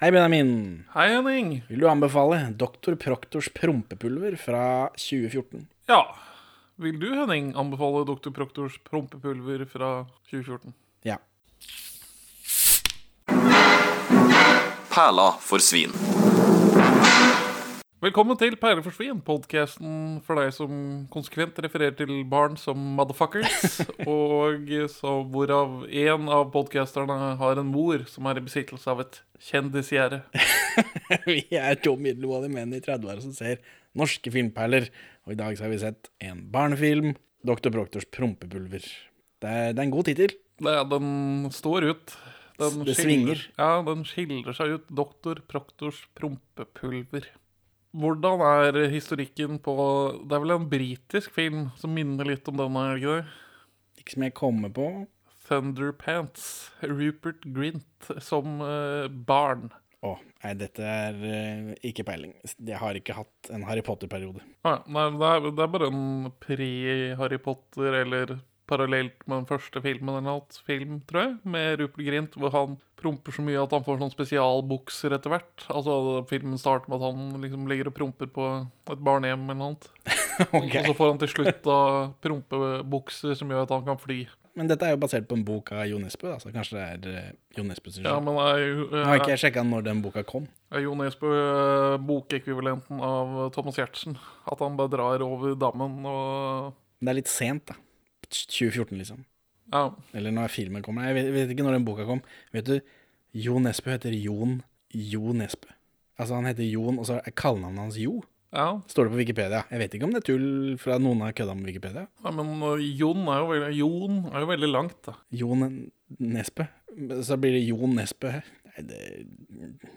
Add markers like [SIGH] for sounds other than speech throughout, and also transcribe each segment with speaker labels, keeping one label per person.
Speaker 1: Hei, Benjamin.
Speaker 2: Hei, Henning.
Speaker 1: Vil du anbefale Dr. Proktors prompepulver fra 2014?
Speaker 2: Ja. Vil du, Henning, anbefale Dr. Proktors prompepulver fra 2014?
Speaker 1: Ja.
Speaker 3: Perla for svin.
Speaker 2: Velkommen til Perle for svin, podkasten for deg som konsekvent refererer til barn som motherfuckers, [LAUGHS] og så hvorav én av podkasterne har en mor som er i besittelse av et kjendisgjerde. [LAUGHS]
Speaker 1: vi er to middelmådige menn i 30-åra som ser norske filmperler, og i dag så har vi sett en barnefilm, Dr. Proktors prompepulver. Det er, det er en god tittel.
Speaker 2: Den står ut. Den
Speaker 1: Det svinger.
Speaker 2: Ja, den skiller seg ut. Doktor Proktors prompepulver. Hvordan er historikken på Det er vel en britisk film som minner litt om denne, er det ikke det?
Speaker 1: Ikke som jeg kommer på.
Speaker 2: Thunderpants. Rupert Grint som uh, barn.
Speaker 1: Å, nei, dette er uh, ikke peiling. Jeg har ikke hatt en Harry Potter-periode.
Speaker 2: Ah, nei, det er, det er bare en pre-Harry Potter, eller parallelt med den første filmen eller noe, film, tror jeg, med Rupert Grint, hvor han promper så mye at han får sånn spesialbukser etter hvert. Altså, filmen starter med at han liksom ligger og promper på et barnehjem eller noe. [LAUGHS]
Speaker 1: okay.
Speaker 2: Og så får han til slutt da prompebukser som gjør at han kan fly.
Speaker 1: Men dette er jo basert på en bok av Jo Nesbø, da, så kanskje det er eh, Jo Nesbø sin
Speaker 2: Ja, men er, jo-
Speaker 1: Nå har ikke
Speaker 2: er,
Speaker 1: jeg sjekka når den boka kom.
Speaker 2: er Jo Nesbø eh, bokekvivalenten av Thomas Giertsen? At han bare drar over dammen og
Speaker 1: Det er litt sent, da. 2014, liksom.
Speaker 2: Ja.
Speaker 1: Eller når filmen kommer. Jeg vet, vet ikke når den boka kom. Vet du, Jo Nesbø heter Jon Jo Nesbø. Altså, han heter Jon, og så er kallenavnet hans Jo.
Speaker 2: ja.
Speaker 1: Står det på Wikipedia. Jeg vet ikke om det er tull fra noen har kødda med Wikipedia.
Speaker 2: Ja, men uh, Jon er jo veldig, Jon er jo veldig langt, da.
Speaker 1: Jon Nesbø. Så blir det Jon Nesbø. Nei, det,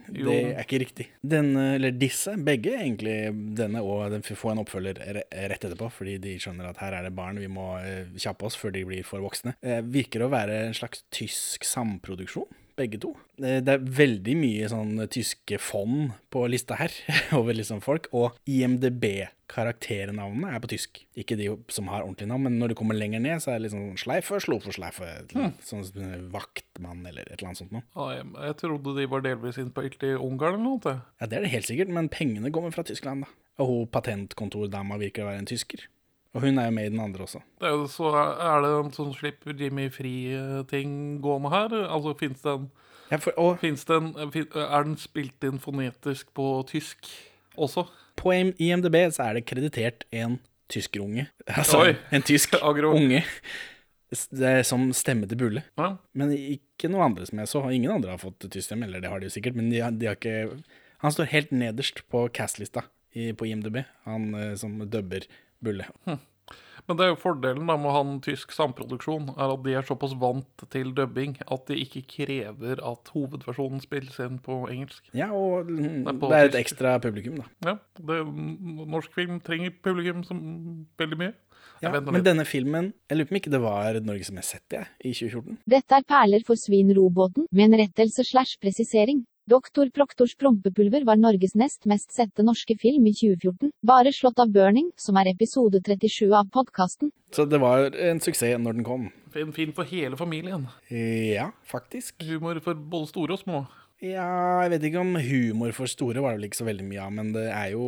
Speaker 1: det er ikke riktig. Denne, eller disse, begge egentlig, denne og den får en oppfølger rett etterpå, fordi de skjønner at her er det barn, vi må eh, kjappe oss før de blir for voksne. Eh, virker å være en slags tysk samproduksjon, begge to. Det, det er veldig mye sånn tyske fond på lista her, [LAUGHS] over liksom folk, og IMDb-karakternavnene er på tysk. Ikke de som har ordentlig navn, men når du kommer lenger ned, så er det liksom Schleifer, Slofer, Schleifer, sånn vaktmann eller et eller annet sånt noe.
Speaker 2: Ja, jeg, trodde de var delvis innpeilt i Ungarn eller noe.
Speaker 1: Ja, det er det helt sikkert, men pengene kommer fra Tyskland, da. Og hun patentkontordama virker å være en tysker. Og hun er jo med i den andre også.
Speaker 2: det er, så er det en sånn slipp Jimmy Free-ting gående her? Altså, fins det en,
Speaker 1: Ja, for, og
Speaker 2: det Er den spilt inn fonetisk på tysk også?
Speaker 1: på IMDb så er det kreditert en tyskerunge. [LAUGHS] Altså
Speaker 2: Oi.
Speaker 1: en tysk [LAUGHS] unge det er som stemme til Bulle.
Speaker 2: Ja.
Speaker 1: Men ikke noe andre som jeg så. Ingen andre har fått tysk stemme, eller det har de jo sikkert, men de har, de har ikke Han står helt nederst på cast-lista på IMDb, han eh, som dubber Bulle.
Speaker 2: Men det er jo fordelen da med å ha en tysk samproduksjon, er at de er såpass vant til dubbing at de ikke krever at hovedversjonen spilles inn på engelsk.
Speaker 1: Ja, og det
Speaker 2: er
Speaker 1: det er et ekstra publikum, da.
Speaker 2: Ja, det, Norsk film trenger publikum som veldig mye.
Speaker 1: Ja, men
Speaker 2: litt.
Speaker 1: denne filmen Jeg lurer på om ikke det var Norges mest sette, jeg, i 2014.
Speaker 4: Dette er Perler for svin-robåten, med en rettelse slash presisering. Doktor Proktors prompepulver var Norges nest mest sette norske film i 2014, bare slått av Burning, som er episode 37 av podkasten.
Speaker 1: Så det var en suksess når den kom.
Speaker 2: En film for hele familien.
Speaker 1: Ja, faktisk.
Speaker 2: Humor for både store og små.
Speaker 1: Ja, jeg vet ikke om humor for store var det vel ikke så veldig mye av, men det er jo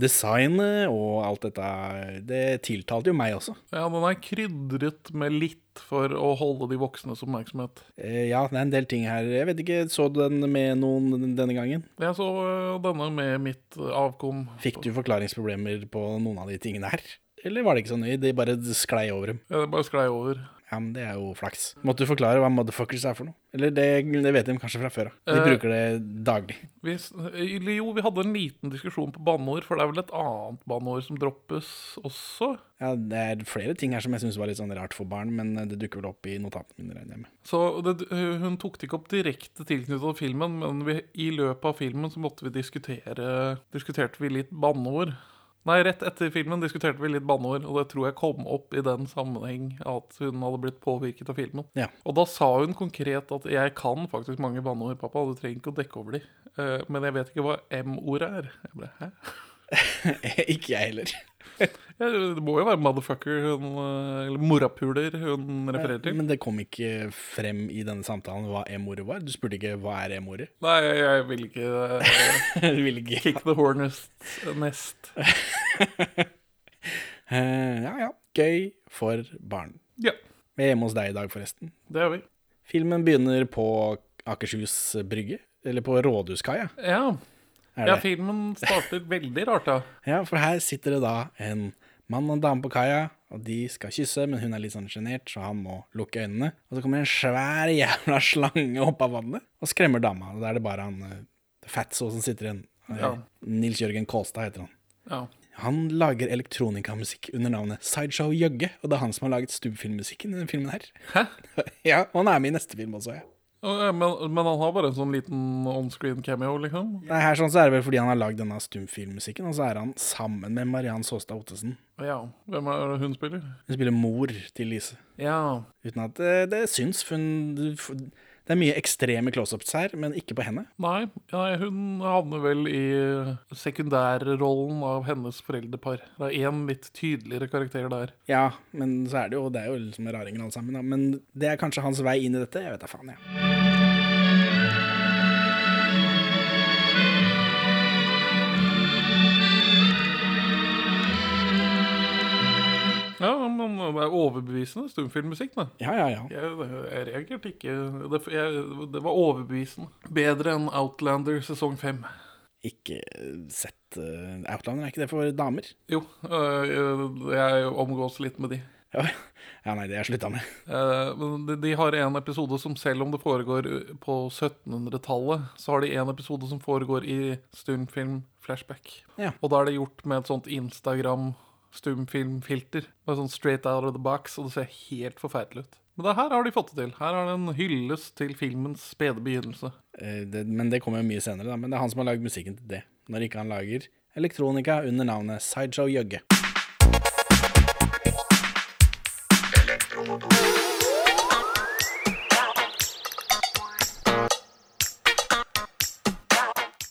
Speaker 1: designet og alt dette Det tiltalte jo meg også.
Speaker 2: Ja, den er krydret med litt for å holde de voksnes oppmerksomhet.
Speaker 1: Eh, Ja, det er en del ting her. Jeg vet ikke, så du den med noen denne gangen?
Speaker 2: Jeg så øh, denne med mitt øh, avkom.
Speaker 1: Fikk du forklaringsproblemer på noen av de tingene her? Eller var det ikke så nøye? De bare sklei over dem.
Speaker 2: Ja, det bare sklei over.
Speaker 1: Ja, men det er jo flaks. Måtte du forklare hva motherfuckers er for noe? Eller det, det vet de kanskje fra før av. De
Speaker 2: Eh,
Speaker 1: bruker det daglig.
Speaker 2: Vi, jo, vi hadde en liten diskusjon på banneord, for det er vel et annet banneord som droppes også?
Speaker 1: Ja, det er flere ting her som jeg syns var litt sånn rart for barn, men det dukker vel opp i notatene mine, regner jeg med.
Speaker 2: Så det, øh, Hun tok det ikke opp direkte tilknyttet til filmen, men vi, i løpet av filmen så måtte vi diskutere Diskuterte vi litt banneord. Nei, rett etter filmen diskuterte vi litt banneord, og det tror jeg kom opp i den sammenheng at hun hadde blitt påvirket av filmen.
Speaker 1: Ja.
Speaker 2: Og da sa hun konkret at jeg kan faktisk mange banneord, pappa, du trenger ikke å dekke over de. Uh, men jeg vet ikke hva M-ordet er. Jeg ble, hæ? [LAUGHS]
Speaker 1: ikke jeg heller.
Speaker 2: Det må jo være motherfucker hun, eh, eller morapuler hun refererer til.
Speaker 1: Men det kom ikke frem i denne samtalen hva e-mordet var. Du spurte ikke hva er e-mordet. [LAUGHS]
Speaker 2: Nei, jeg, jeg vil ikke eh,
Speaker 1: Du ville ikke
Speaker 2: kick the hornest nest. [LAUGHS]
Speaker 1: Eh, Ja, ja. Gøy for barn.
Speaker 2: Ja,
Speaker 1: Vi er hjemme hos deg i dag, forresten.
Speaker 2: det er vi.
Speaker 1: Filmen begynner på Akershus brygge, eller på Rådhuskaia.
Speaker 2: Ja, ja filmen starter veldig rart, da. [LAUGHS]
Speaker 1: Ja, for her sitter det da en mann og en dame på kaia, og de skal kysse, men hun er litt sånn sjenert, så han må lukke øynene. Og så kommer en svær jævla [LAUGHS] slange opp av vannet og skremmer dama. Og da er det bare han uh, Fatso som sitter igjen. Eh,
Speaker 2: Ja.
Speaker 1: Nils Jørgen Kålstad heter han.
Speaker 2: Ja.
Speaker 1: Han lager elektronikamusikk under navnet Sideshow Jøgge, og det er han som har laget stubbfilmmusikken i denne filmen her.
Speaker 2: Hæ? [LAUGHS]
Speaker 1: ja, og han er med i neste film også, ja.
Speaker 2: Eh, Men, men han har bare en sånn liten onscreen cameo, liksom.
Speaker 1: Nei, her sånn så er det vel fordi han har lagd denne stumfilmmusikken, og så er han sammen med Mariann Saastad Ottesen.
Speaker 2: Ja. Hvem er det hun spiller?
Speaker 1: Hun spiller mor til Lise.
Speaker 2: Ja.
Speaker 1: Uten at det, det syns, hun Det er mye ekstreme close-ups her, men ikke på henne.
Speaker 2: Nei, nei, hun havner vel i sekundærrollen av hennes foreldrepar. Det er én litt tydeligere karakter der.
Speaker 1: Ja, men så er det jo Det er jo liksom raringer alle sammen, da. Men det er kanskje hans vei inn i dette. Jeg vet da faen, jeg. Ja.
Speaker 2: Det er overbevisende stumfilmmusikk, da.
Speaker 1: Ja, ja, ja.
Speaker 2: Jeg, jeg reagerte ikke det, jeg, det var overbevisende. Bedre enn Outlander sesong fem.
Speaker 1: Ikke sett uh, Outlander, er ikke det for damer?
Speaker 2: Jo, øh, jeg omgås litt med de.
Speaker 1: Ja, [LAUGHS] ja nei, det har jeg slutta med.
Speaker 2: Eh, men de, de har en episode som selv om det foregår på 1700-tallet, så har de en episode som foregår i stumfilm-flashback.
Speaker 1: Ja.
Speaker 2: Og da er det gjort med et sånt Instagram-stumfilmfilter. Bare sånn straight out of the box, og det ser helt forferdelig ut. Men det her har de fått det til. Her er det en hyllest til filmens spede begynnelse.
Speaker 1: Eh, det, men det kommer jo mye senere, da. Men det er han som har lagd musikken til det. Når ikke han lager elektronika under navnet Sideshow Jøgge.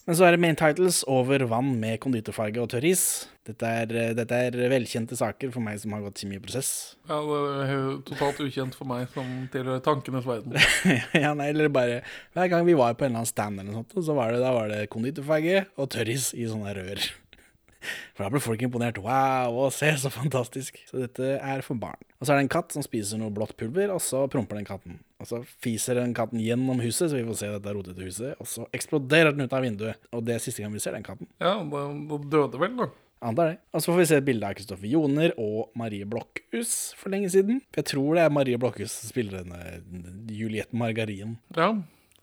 Speaker 1: Men så er det main titles over vann med konditorfarge og tørris. Dette er, eh, dette er velkjente saker for meg som har gått kjemiprosess. [LAUGHS]
Speaker 2: Ja, det er totalt ukjent for meg som tilhører tankenes verden. [LAUGHS]
Speaker 1: ja, nei, eller bare Hver gang vi var på en eller annen stand, eller noe sånt, så var det, da var det konditorfarge og tørris i sånne rør. [LAUGHS] For da ble folk imponert. Wow, å, se så fantastisk. Så dette er for barn. Og så er det en katt som spiser noe blått pulver, og så promper den katten. Og så fiser den katten gjennom huset, så vi får se dette rotete huset, og så eksploderer den ut av vinduet. Og det er siste gang vi ser den katten.
Speaker 2: Ja, da døde vel, da.
Speaker 1: Antar det. Og så får vi se et bilde av Kristoffer Joner og Marie Blokhus for lenge siden. For jeg tror det er Marie Blokhus som spiller denne Juliette Margarin.
Speaker 2: Ja.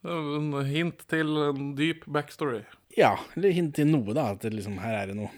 Speaker 2: En hint til en dyp backstory.
Speaker 1: Ja, eller hint til noe, da. At liksom, her er det noe.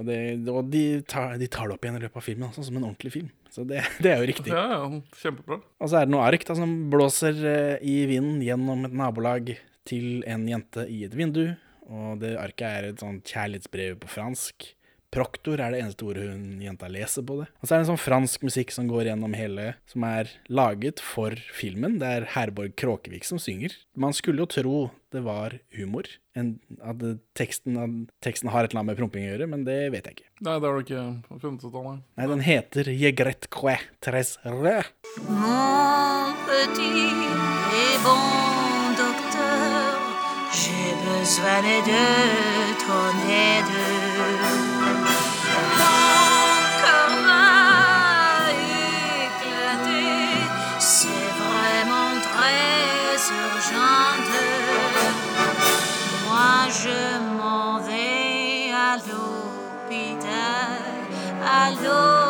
Speaker 1: Og, det, og de, tar, de tar det opp igjen i løpet av filmen, altså, som en ordentlig film. Så det, det er jo riktig.
Speaker 2: Ja, ja, kjempebra.
Speaker 1: Og så er det noe ark da, som blåser eh, i vinden gjennom et nabolag til en jente i et vindu. Og det arket er et sånt kjærlighetsbrev på fransk. Proktor er det eneste ordet hun jenta leser på det. Og så er det en sånn fransk musikk som går gjennom hele, som er laget for filmen. Det er Herborg Kråkevik som synger. Man skulle jo tro det var humor. En, at teksten, at teksten har et eller annet med promping å gjøre, men det vet jeg ikke.
Speaker 2: Nei, det har du ikke funnet ut av, nei.
Speaker 1: Nei, den heter Jegret Quoi Tres Re.
Speaker 3: Mon petit et bon docteur, j'ai besoin de ton aide. Alone.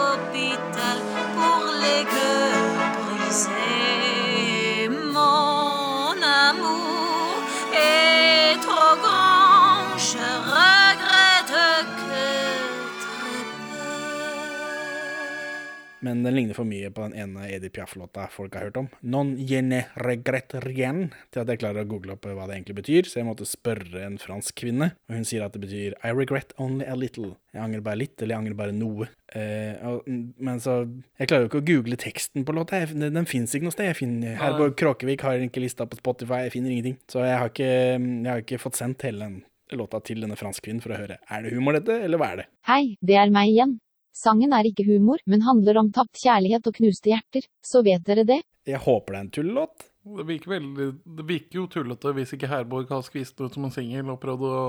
Speaker 3: Men
Speaker 1: den ligner for mye på den ene Edith Piaf-låta folk har hørt om. Non yene regret rien, til at jeg klarer å google opp hva det egentlig betyr, så jeg måtte spørre en fransk kvinne, og hun sier at det betyr I regret only a little. Jeg angrer bare litt, eller jeg angrer bare noe. Eh, og, men så Jeg klarer jo ikke å google teksten på låta, jeg, den, den fins ikke noe sted. Jeg finner, Herborg Kråkevik har ikke lista på Spotify, jeg finner ingenting. Så jeg har ikke, jeg har ikke fått sendt hele den låta til denne franskkvinnen for å høre er det humor dette, eller hva er det?
Speaker 4: Hei, det er meg igjen. Sangen er ikke humor, men handler om tapt kjærlighet og knuste hjerter. Så vet dere det?
Speaker 1: Jeg håper det er en tullelåt.
Speaker 2: Det virker, veldig, det virker jo tullete hvis ikke Herborg har skvist det ut som en singel og prøvd å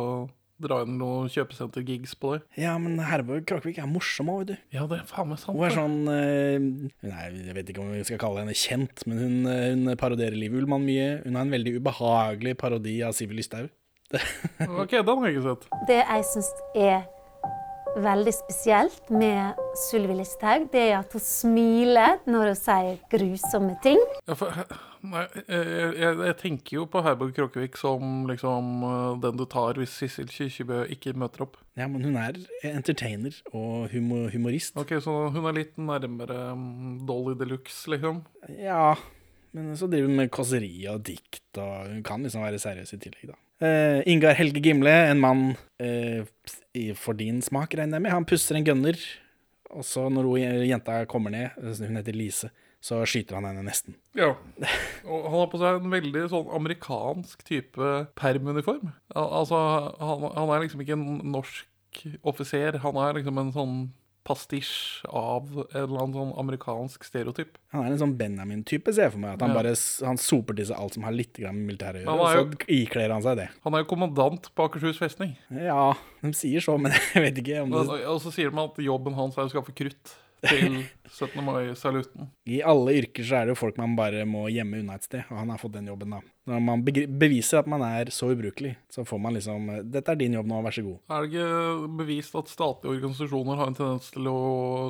Speaker 2: dra inn noen kjøpesentergigs på det.
Speaker 1: Ja, men Herborg Krakvik er morsom òg, vet du.
Speaker 2: Ja, det er faen meg sant.
Speaker 1: Hun er sånn uh, Nei, jeg vet ikke om vi skal kalle henne kjent, men hun, eh, hun paroderer Liv Ullmann mye. Hun har en veldig ubehagelig parodi av Sivil Lysthaug. [LAUGHS]
Speaker 2: Ok, den har jeg ikke sett.
Speaker 5: Det jeg syns er veldig spesielt med Sylvi Listhaug, det er at hun smiler når hun sier grusomme ting.
Speaker 2: Ja, for, nei, jeg, jeg, jeg tenker jo på Herborg Kråkevik som liksom eh, den du tar hvis Sissel Kyrkjebø ikke møter opp.
Speaker 1: Ja, men hun er entertainer og humor, humorist.
Speaker 2: Ok, Så hun er litt nærmere um, Dolly de Luxe, liksom.
Speaker 1: Ja, men så driver hun med kåseri og dikt, og hun kan liksom være seriøs i tillegg, da. Eh, Ingar Helge Gimle, en mann uh, for din smak, regner jeg med. Han pusser en gunner, og så når hun, jenta kommer ned, hun heter Lise, så skyter han henne nesten.
Speaker 2: Ja. Og han har på seg en veldig sånn amerikansk type permuniform. Al altså, han, han er liksom ikke en norsk offiser. Han er liksom en sånn pastisj av en eller annen sånn amerikansk stereotyp.
Speaker 1: Han er en sånn Benjamin-type, ser jeg for meg. At han
Speaker 2: Ja.
Speaker 1: bare han soper til seg alt som har litt militær med militæret å gjøre,
Speaker 2: Han
Speaker 1: og så ikler han seg det.
Speaker 2: Han er jo kommandant på Akershus festning.
Speaker 1: Ja, de sier så, men [LAUGHS] jeg vet ikke om det
Speaker 2: og så sier de at jobben hans er å skaffe krutt til [LAUGHS] 17. mai-saluten.
Speaker 1: I alle yrker så er det jo folk man bare må gjemme unna et sted, og han har fått den jobben, da. Når man beviser at man er så ubrukelig, så får man liksom Dette er din jobb nå, vær så god.
Speaker 2: Er det ikke bevist at statlige organisasjoner har en tendens til å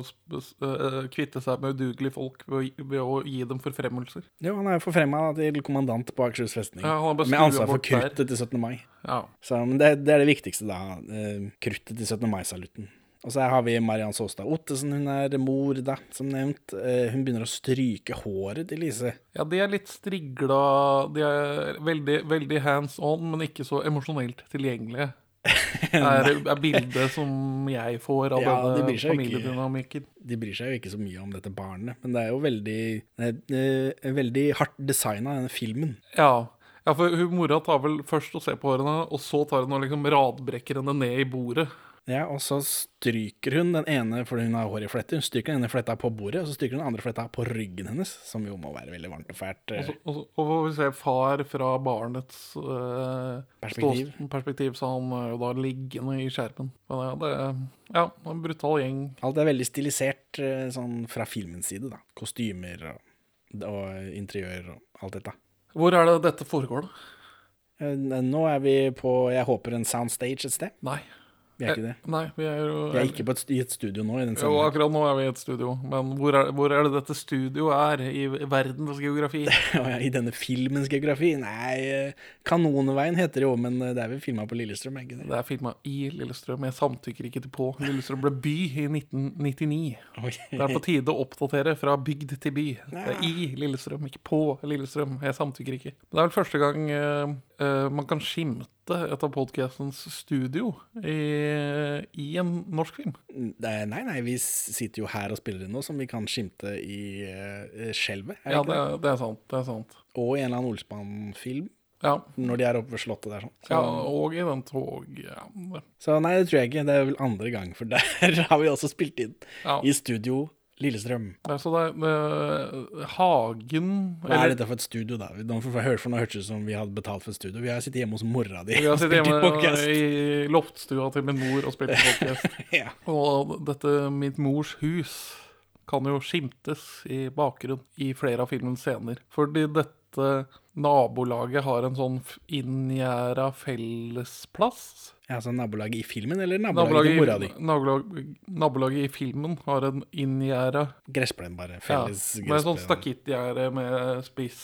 Speaker 2: eh, kvitte seg med udugelige folk ved å, gi- dem forfremmelser?
Speaker 1: Jo, han er jo forfremma til kommandant på Akershus festning.
Speaker 2: Ja,
Speaker 1: med ansvar for kruttet til 17. mai.
Speaker 2: Ja.
Speaker 1: Så men det, det er det viktigste, da. eh, Kruttet til 17. mai-saluten. Og så har vi Mariann Saastad Ottesen, hun er mor, da, som nevnt. Eh, Hun begynner å stryke håret til Lise.
Speaker 2: Ja, de er litt strigla De er veldig, veldig hands on, men ikke så emosjonelt tilgjengelige. [LAUGHS] Er, er bildet som jeg får av
Speaker 1: Ja,
Speaker 2: denne
Speaker 1: de seg ikke.
Speaker 2: familiedynamikken.
Speaker 1: De bryr seg jo ikke så mye om dette barnet, men det er jo veldig, er, eh, veldig hardt designa, denne filmen.
Speaker 2: Ja. ja, for hun mora tar vel først og ser på hårene, og så tar hun og liksom radbrekker henne ned i bordet.
Speaker 1: Ja, og så stryker hun den ene fordi hun har hår i fletter. Hun stryker den ene fletta på bordet, og så stryker hun den andre fletta på ryggen hennes, som jo må være veldig varmt og fælt.
Speaker 2: Og
Speaker 1: eh.
Speaker 2: så, og og får vi se far fra barnets eh,
Speaker 1: Perspektiv.
Speaker 2: stås- perspektiv, så han er jo da liggende i skjermen. Men ja, det er ja, en brutal gjeng.
Speaker 1: Alt er veldig stilisert eh, sånn fra filmens side, da. Kostymer og, og interiør og alt dette.
Speaker 2: Hvor er det dette foregår, da?
Speaker 1: Eh, Nå er vi på, jeg håper, en soundstage et sted.
Speaker 2: Nei.
Speaker 1: Vi er ikke det.
Speaker 2: Nei, vi er jo
Speaker 1: Vi er ikke på et, i et studio nå i den
Speaker 2: Jo, akkurat nå er vi i et studio, men hvor er, hvor er det dette studioet er i verdens geografi? [LAUGHS]
Speaker 1: I denne filmens geografi? Nei, eh, Kanonveien heter det jo, men eh, det er vel filma på Lillestrøm, er ikke det?
Speaker 2: Det er filma i Lillestrøm. Jeg samtykker ikke til på. Lillestrøm ble by i 1999.
Speaker 1: Okay.
Speaker 2: Det er på tide å oppdatere fra bygd til by. Det er i Lillestrøm, ikke på Lillestrøm. Jeg samtykker ikke. Det er vel første gang uh, uh, man kan skimte et av podcastens studio i, i en norsk film.
Speaker 1: Nei, nei, vi sitter jo her og spiller inn noe som vi kan skimte i uh, skjelvet.
Speaker 2: Ja, det,
Speaker 1: det?
Speaker 2: det er sant. Det er sant.
Speaker 1: Og i en eller annen Olsmann-film,
Speaker 2: Ja,
Speaker 1: når de er oppe ved slottet der. sånn. Så,
Speaker 2: ja og i den tog... Ja,
Speaker 1: så nei, det tror jeg ikke. Det er vel andre gang, for [LAUGHS] der har vi også spilt inn.
Speaker 2: ja.
Speaker 1: I studio Lillestrøm.
Speaker 2: Det er så det det, Hagen
Speaker 1: Hva er dette for et studio, da? Nå jeg for hørtes ut som vi hadde betalt for et studio. Vi har sittet hjemme hos mora di
Speaker 2: Vi har sittet hjemme
Speaker 1: podcast.
Speaker 2: i loftstua til min mor og spilt [LAUGHS] podcast.
Speaker 1: Ja.
Speaker 2: Og dette Mitt mors hus kan jo skimtes i bakgrunn i flere av filmens scener. Fordi dette nabolaget har en sånn inngjerda fellesplass.
Speaker 1: ja, så nabolaget i filmen, eller nabolaget til mora di?
Speaker 2: nabolag, nabolaget i filmen har en inngjerda
Speaker 1: Gressplen, bare.
Speaker 2: ja,
Speaker 1: Felles
Speaker 2: en sånn stakittgjerde med spiss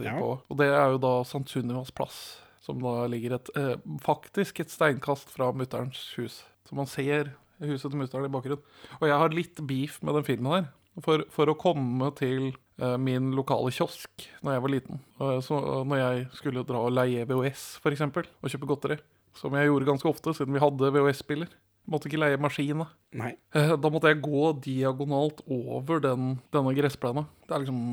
Speaker 1: Ja.
Speaker 2: på. Og det er jo da St. Sunnivas plass, som da ligger et, eh, faktisk et steinkast fra mutterens hus. Så man ser huset til mutter'n i bakgrunnen. Og jeg har litt beef med den filmen her. For, for å komme til eh, min lokale kiosk når jeg var liten, eh, så når jeg skulle dra og leie VHS f.eks., og kjøpe godteri, som jeg gjorde ganske ofte siden vi hadde VHS-spiller, måtte ikke leie maskin. da. Eh, Da måtte jeg gå diagonalt over den, denne gressplena. Det er liksom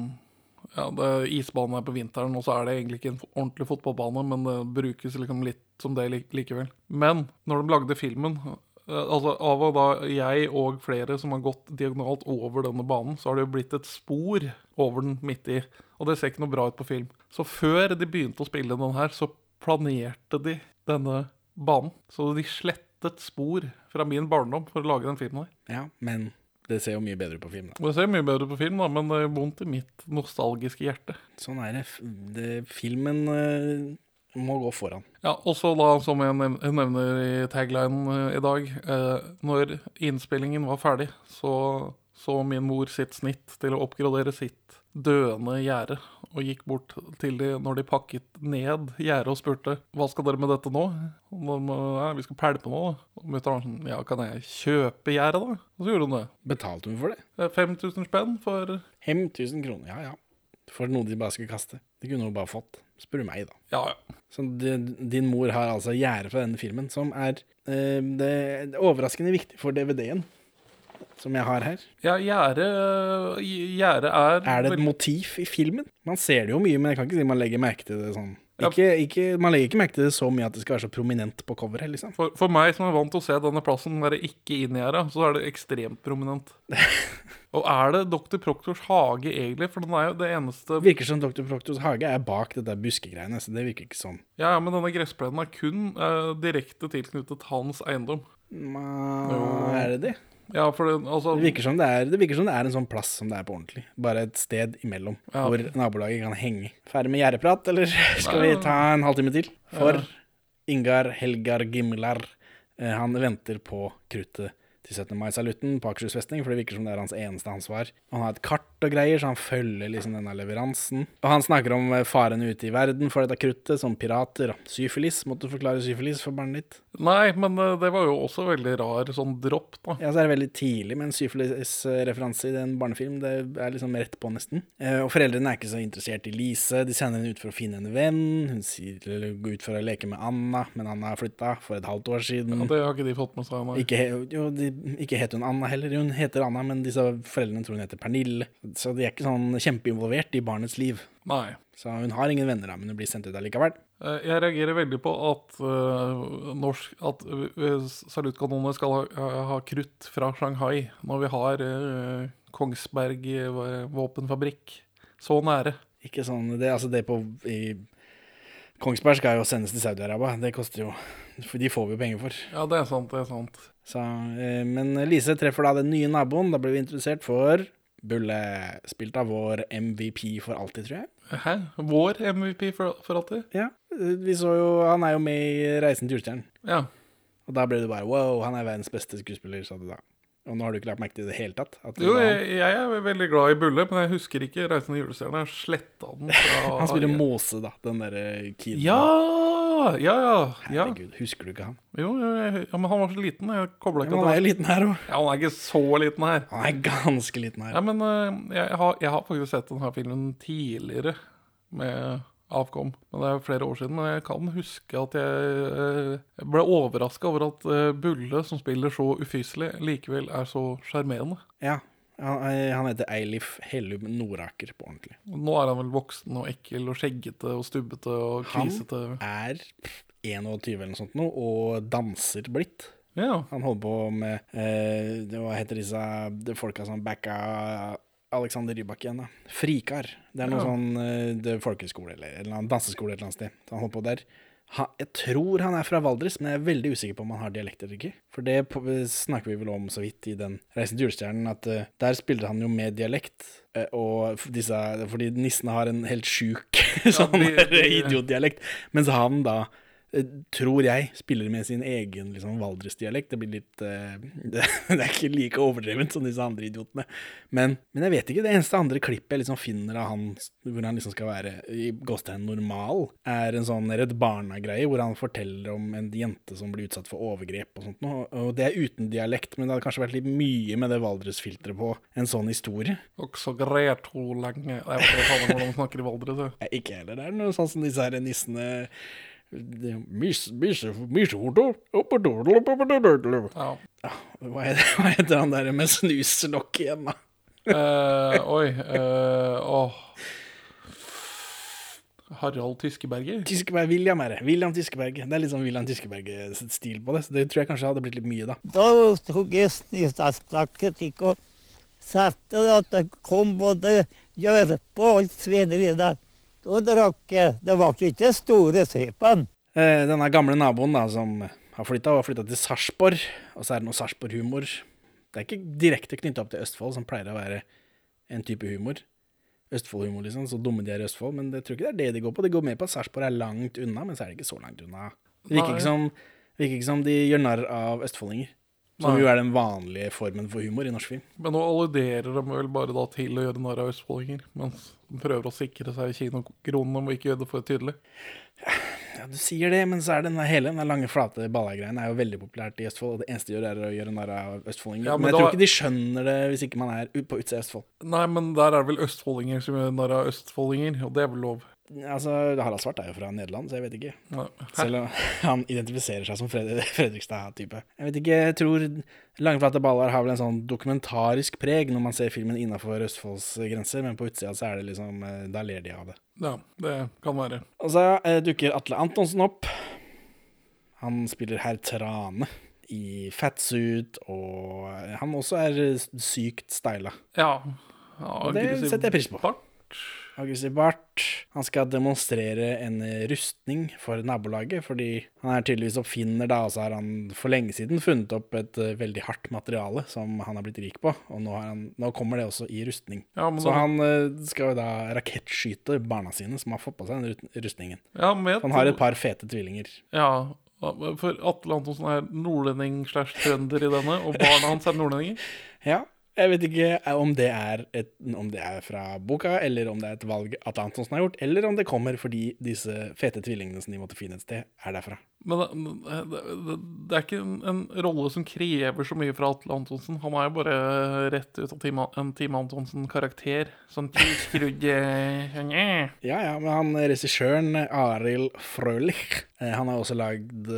Speaker 2: ja, det er Isbanen er på vinteren, og så er det egentlig ikke en ordentlig fotballbane, men det brukes liksom litt som det likevel. Men når de lagde filmen, eh, altså Av og da jeg og flere som har gått diagonalt over denne banen, så har det jo blitt et spor over den midt i. Og det ser ikke noe bra ut på film. Så før de begynte å spille den her, så planerte de denne banen. Så de slettet spor fra min barndom for å lage den filmen her.
Speaker 1: Ja, men det ser jo mye bedre ut på film, da.
Speaker 2: Det ser mye bedre ut på film, da, men det er vondt i mitt nostalgiske hjerte.
Speaker 1: Sånn er det. Det filmen eh, må gå foran.
Speaker 2: Ja, også da, som jeg nevner i taglinen eh, i dag, eh, når innspillingen var ferdig, så så min mor sitt snitt til å oppgradere sitt døende gjerde, og gikk bort til de når de pakket ned gjerdet og spurte hva skal dere med dette nå? De, ja, vi skal pælme nå. mutter'n sånn, ja, kan jeg kjøpe gjerdet da? Og så gjorde hun det.
Speaker 1: Betalte hun for det?
Speaker 2: Eh, 5000 spenn for
Speaker 1: 5000 kroner, ja ja. For noe de bare skulle kaste. Det kunne hun bare fått. Spør du meg, da.
Speaker 2: Ja, ja.
Speaker 1: Så det, din mor har altså gjerde fra denne filmen, som er eh, det, det er overraskende viktig for DVD-en, som jeg har her.
Speaker 2: Ja, Gjerdet er
Speaker 1: Er det et motiv i filmen? Man ser det jo mye, men jeg kan ikke si man legger merke til det sånn. Ikke, ikke, man legger ikke merke til det så mye at det skal være så prominent på coveret, liksom.
Speaker 2: For, for meg som er vant til å se denne plassen være ikke inn i gjerdet, så er det ekstremt prominent. [LAUGHS] Og er det Dr. Proktors hage egentlig? For den er jo det eneste
Speaker 1: Virker som Dr. Proktors hage er bak dette buskegreiene, så det virker ikke sånn.
Speaker 2: Ja, men denne gressplenen er kun eh, direkte tilknyttet hans eiendom.
Speaker 1: Ma, er det det?
Speaker 2: Ja, for det, altså
Speaker 1: Det virker, det, er, det virker som det er en sånn plass som det er på ordentlig. Bare et sted imellom,
Speaker 2: Ja.
Speaker 1: hvor nabolaget kan henge. Ferdig med gjerdeprat, eller [LAUGHS] skal
Speaker 2: Nei,
Speaker 1: vi ta en halvtime til? For Ingar Helgar Gimlar, eh, han venter på kruttet til 17. mai-salutten på Akershus festning, for det virker som det er hans eneste ansvar. Han har et kart og greier, så han følger liksom denne leveransen. Og han snakker om eh, faren ute i verden for dette kruttet, som pirater. Syfilis, måtte du forklare syfilis for barnet ditt?
Speaker 2: Nei, men eh, det var jo også veldig rar sånn dropp, da.
Speaker 1: Ja, så er det veldig tidlig med en syfilis-referanse i en barnefilm. Det er liksom rett på, nesten. Eh, Og foreldrene er ikke så interessert i Lise. De sender henne ut for å finne en venn. Hun sier gå ut for å leke med Anna, men Anna har flytta for et halvt år siden.
Speaker 2: Ja, det har ikke de fått med seg. Nei.
Speaker 1: Ikke, jo, de, ikke heter hun Anna heller. Hun heter Anna, men disse foreldrene tror hun heter Pernille. Så de er ikke sånn kjempeinvolvert i barnets liv.
Speaker 2: Nei.
Speaker 1: Så hun har ingen venner, men hun blir sendt ut allikevel.
Speaker 2: Eh, Jeg reagerer veldig på at, uh, norsk, at uh, skal ha, ha krutt fra Shanghai, når vi har uh, Kongsberg våpenfabrikk så nære.
Speaker 1: Ikke sånn, det, altså det på i Kongsberg skal jo sendes til Saudi-Arabia. Det koster jo For de får vi jo penger for.
Speaker 2: Ja, det er sant, det er sant.
Speaker 1: Så, men Lise treffer da den nye naboen. Da blir vi introdusert for Bulle. Spilt av vår MVP for alltid, tror jeg.
Speaker 2: Hæ? Vår MVP for, for alltid?
Speaker 1: Ja, vi så jo Han er jo med i Reisen til julestjernen.
Speaker 2: Ja.
Speaker 1: Og da ble det bare wow, han er verdens beste skuespiller, sa du da. Og nå har du ikke lagt merke til det i det hele tatt?
Speaker 2: Jo, jeg, jeg er veldig glad i Bulle, men jeg husker ikke 'Reisen til julestjerna'. Jeg sletta den fra [LAUGHS]
Speaker 1: Han spiller Måse, da. Den derre kiden.
Speaker 2: Ja! Ja, ja. ja.
Speaker 1: Herregud, husker du ikke han?
Speaker 2: Jo, jo, jeg, ja, men han var så liten. Jeg kobla
Speaker 1: Ja,
Speaker 2: Men
Speaker 1: han er jo liten her òg.
Speaker 2: Ja, han er ikke så liten her.
Speaker 1: Han er ganske liten her.
Speaker 2: Ja, men eh, jeg, har, jeg har faktisk sett denne filmen tidligere med Avkom. Men det er flere år siden. Men jeg kan huske at jeg, eh, jeg ble overraska over at eh, Bulle, som spiller så ufyselig, likevel er så sjarmerende.
Speaker 1: Ja, han, eh, heter Eilif Hellum Noraker på ordentlig.
Speaker 2: Nå er han vel voksen og ekkel og skjeggete og stubbete og kvisete.
Speaker 1: Han er 21 eller noe sånt nå, og danser blitt.
Speaker 2: Ja.
Speaker 1: Han holder på med eh, Hva heter disse folka som backa Alexander Rybak igjen, da? Frikar. Det er noe
Speaker 2: Ja.
Speaker 1: sånn eh, det er folkeskole eller, eller danseskole et eller annet sted. Så han holdt på der. Ha, jeg tror han er fra Valdres, men jeg er veldig usikker på om han har dialekt eller ikke. For det på, snakker vi vel om så vidt i den Reisen til julestjernen, at uh, der spiller han jo med dialekt. Uh, og disse, fordi nissene har en helt sjuk [LAUGHS] sånn
Speaker 2: de- [LAUGHS]
Speaker 1: idiotdialekt. Mens han da eh, tror jeg spiller med sin egen liksom, Valdres-dialekt. Det blir litt uh, [LAUGHS] det, det er ikke like overdrevent som disse andre idiotene. Men, men jeg vet ikke. Det eneste andre klippet jeg liksom finner av han hvor han liksom skal være i gåstegn normal, er en sånn Redd Barna-greie hvor han forteller om en jente som blir utsatt for overgrep og sånt noe. Og det er uten dialekt, men det hadde kanskje vært litt mye med det Valdres-filteret på en sånn historie.
Speaker 2: Også greier to lenge Jeg vet ikke hvordan de snakker i Valdres. jeg.
Speaker 1: Ikke heller. Det er noe sånn som disse her nissene det-
Speaker 2: Ja. [LAUGHS]
Speaker 1: Hva heter, han der med snuselokk igjen, da?
Speaker 2: Uh, oi. uh, oh. Harald Tyskeberger.
Speaker 1: Tyskeberg, William er det. William Tyskeberg. Det er litt sånn William Tyskeberg-stil på det, så det tror jeg kanskje hadde blitt litt mye, da.
Speaker 6: Da tok jeg snøstakket ikke og satte at det kom både gjørpe og svineri der. Da drakk. Det var ikke store sepen.
Speaker 1: Eh, denne gamle naboen da, som har flytta, har flytta til Sarpsborg, og så er det noe Sarpsborg-humor. Det er ikke direkte knytta opp til Østfold, som pleier å være en type humor. Østfold-humor, liksom. Så dumme de er i Østfold. Men jeg tror ikke det er det de går på. De går med på at Sarpsborg er langt unna, men så er det ikke så langt unna. Det virker ikke som, virker ikke som de gjør narr av østfoldinger. Som
Speaker 2: Nei.
Speaker 1: jo er den vanlige formen for humor i norsk film.
Speaker 2: Men nå alluderer de vel bare da til å gjøre narr av østfoldinger. Mens de prøver å sikre seg kinokronene og ikke gjøre det for tydelig.
Speaker 1: Ja, du sier det, men så er den hele den lange, flate ballagreien er jo veldig populært i Østfold. Og det eneste de gjør, er å gjøre narr av østfoldinger.
Speaker 2: Ja, men
Speaker 1: men, jeg
Speaker 2: da-
Speaker 1: tror ikke de skjønner det hvis ikke man er på utsida av Østfold.
Speaker 2: Nei, men der er det vel østfoldinger som gjør narr av østfoldinger, og det er vel lov.
Speaker 1: Altså, Harald Svart er jo fra Nederland, så jeg vet ikke. Selv om [LAUGHS] han identifiserer seg som Fred Fredrikstad-type. Jeg vet ikke, jeg tror Langflate baller har vel en sånn dokumentarisk preg når man ser filmen innafor Østfolds grenser, men på utsida så er det liksom eh, Da ler de av det.
Speaker 2: Ja, det kan være.
Speaker 1: Og så eh, dukker Atle Antonsen opp. Han spiller herr Trane i fatsuit, og han også er eh, sykt styla.
Speaker 2: Ja. ja
Speaker 1: Og det setter jeg pris på.
Speaker 2: bart.
Speaker 1: Aggressiv Barth. Han skal demonstrere en rustning for nabolaget, fordi han er tydeligvis oppfinner, da, og så har han for lenge siden funnet opp et eh, veldig hardt materiale som han har blitt rik på, og nå, har han, nå kommer det også i rustning.
Speaker 2: Ja,
Speaker 1: Så
Speaker 2: da-
Speaker 1: han eh, skal jo da rakettskyte barna sine, som har fått på seg den rustningen.
Speaker 2: Ja, med
Speaker 1: Han har et par fete tvillinger.
Speaker 2: Ja, for Atle Antonsen er nordlending slash trønder i denne, og barna hans er nordlendinger. [LAUGHS]
Speaker 1: Ja, jeg vet ikke om det, et, om det er fra boka, eller om det er et valg at Antonsen har gjort, eller om det kommer fordi disse fete tvillingene som de måtte finne et sted, er derfra.
Speaker 2: Men det, det, det, det er ikke en, en rolle som krever så mye fra Atle Antonsen. Han er jo bare rett ut av Team, en Team Antonsen-karakter. Sånn tilskrudd eh. [LAUGHS]
Speaker 1: Ja, ja, men han regissøren Arild Frølich, eh, han har også lagd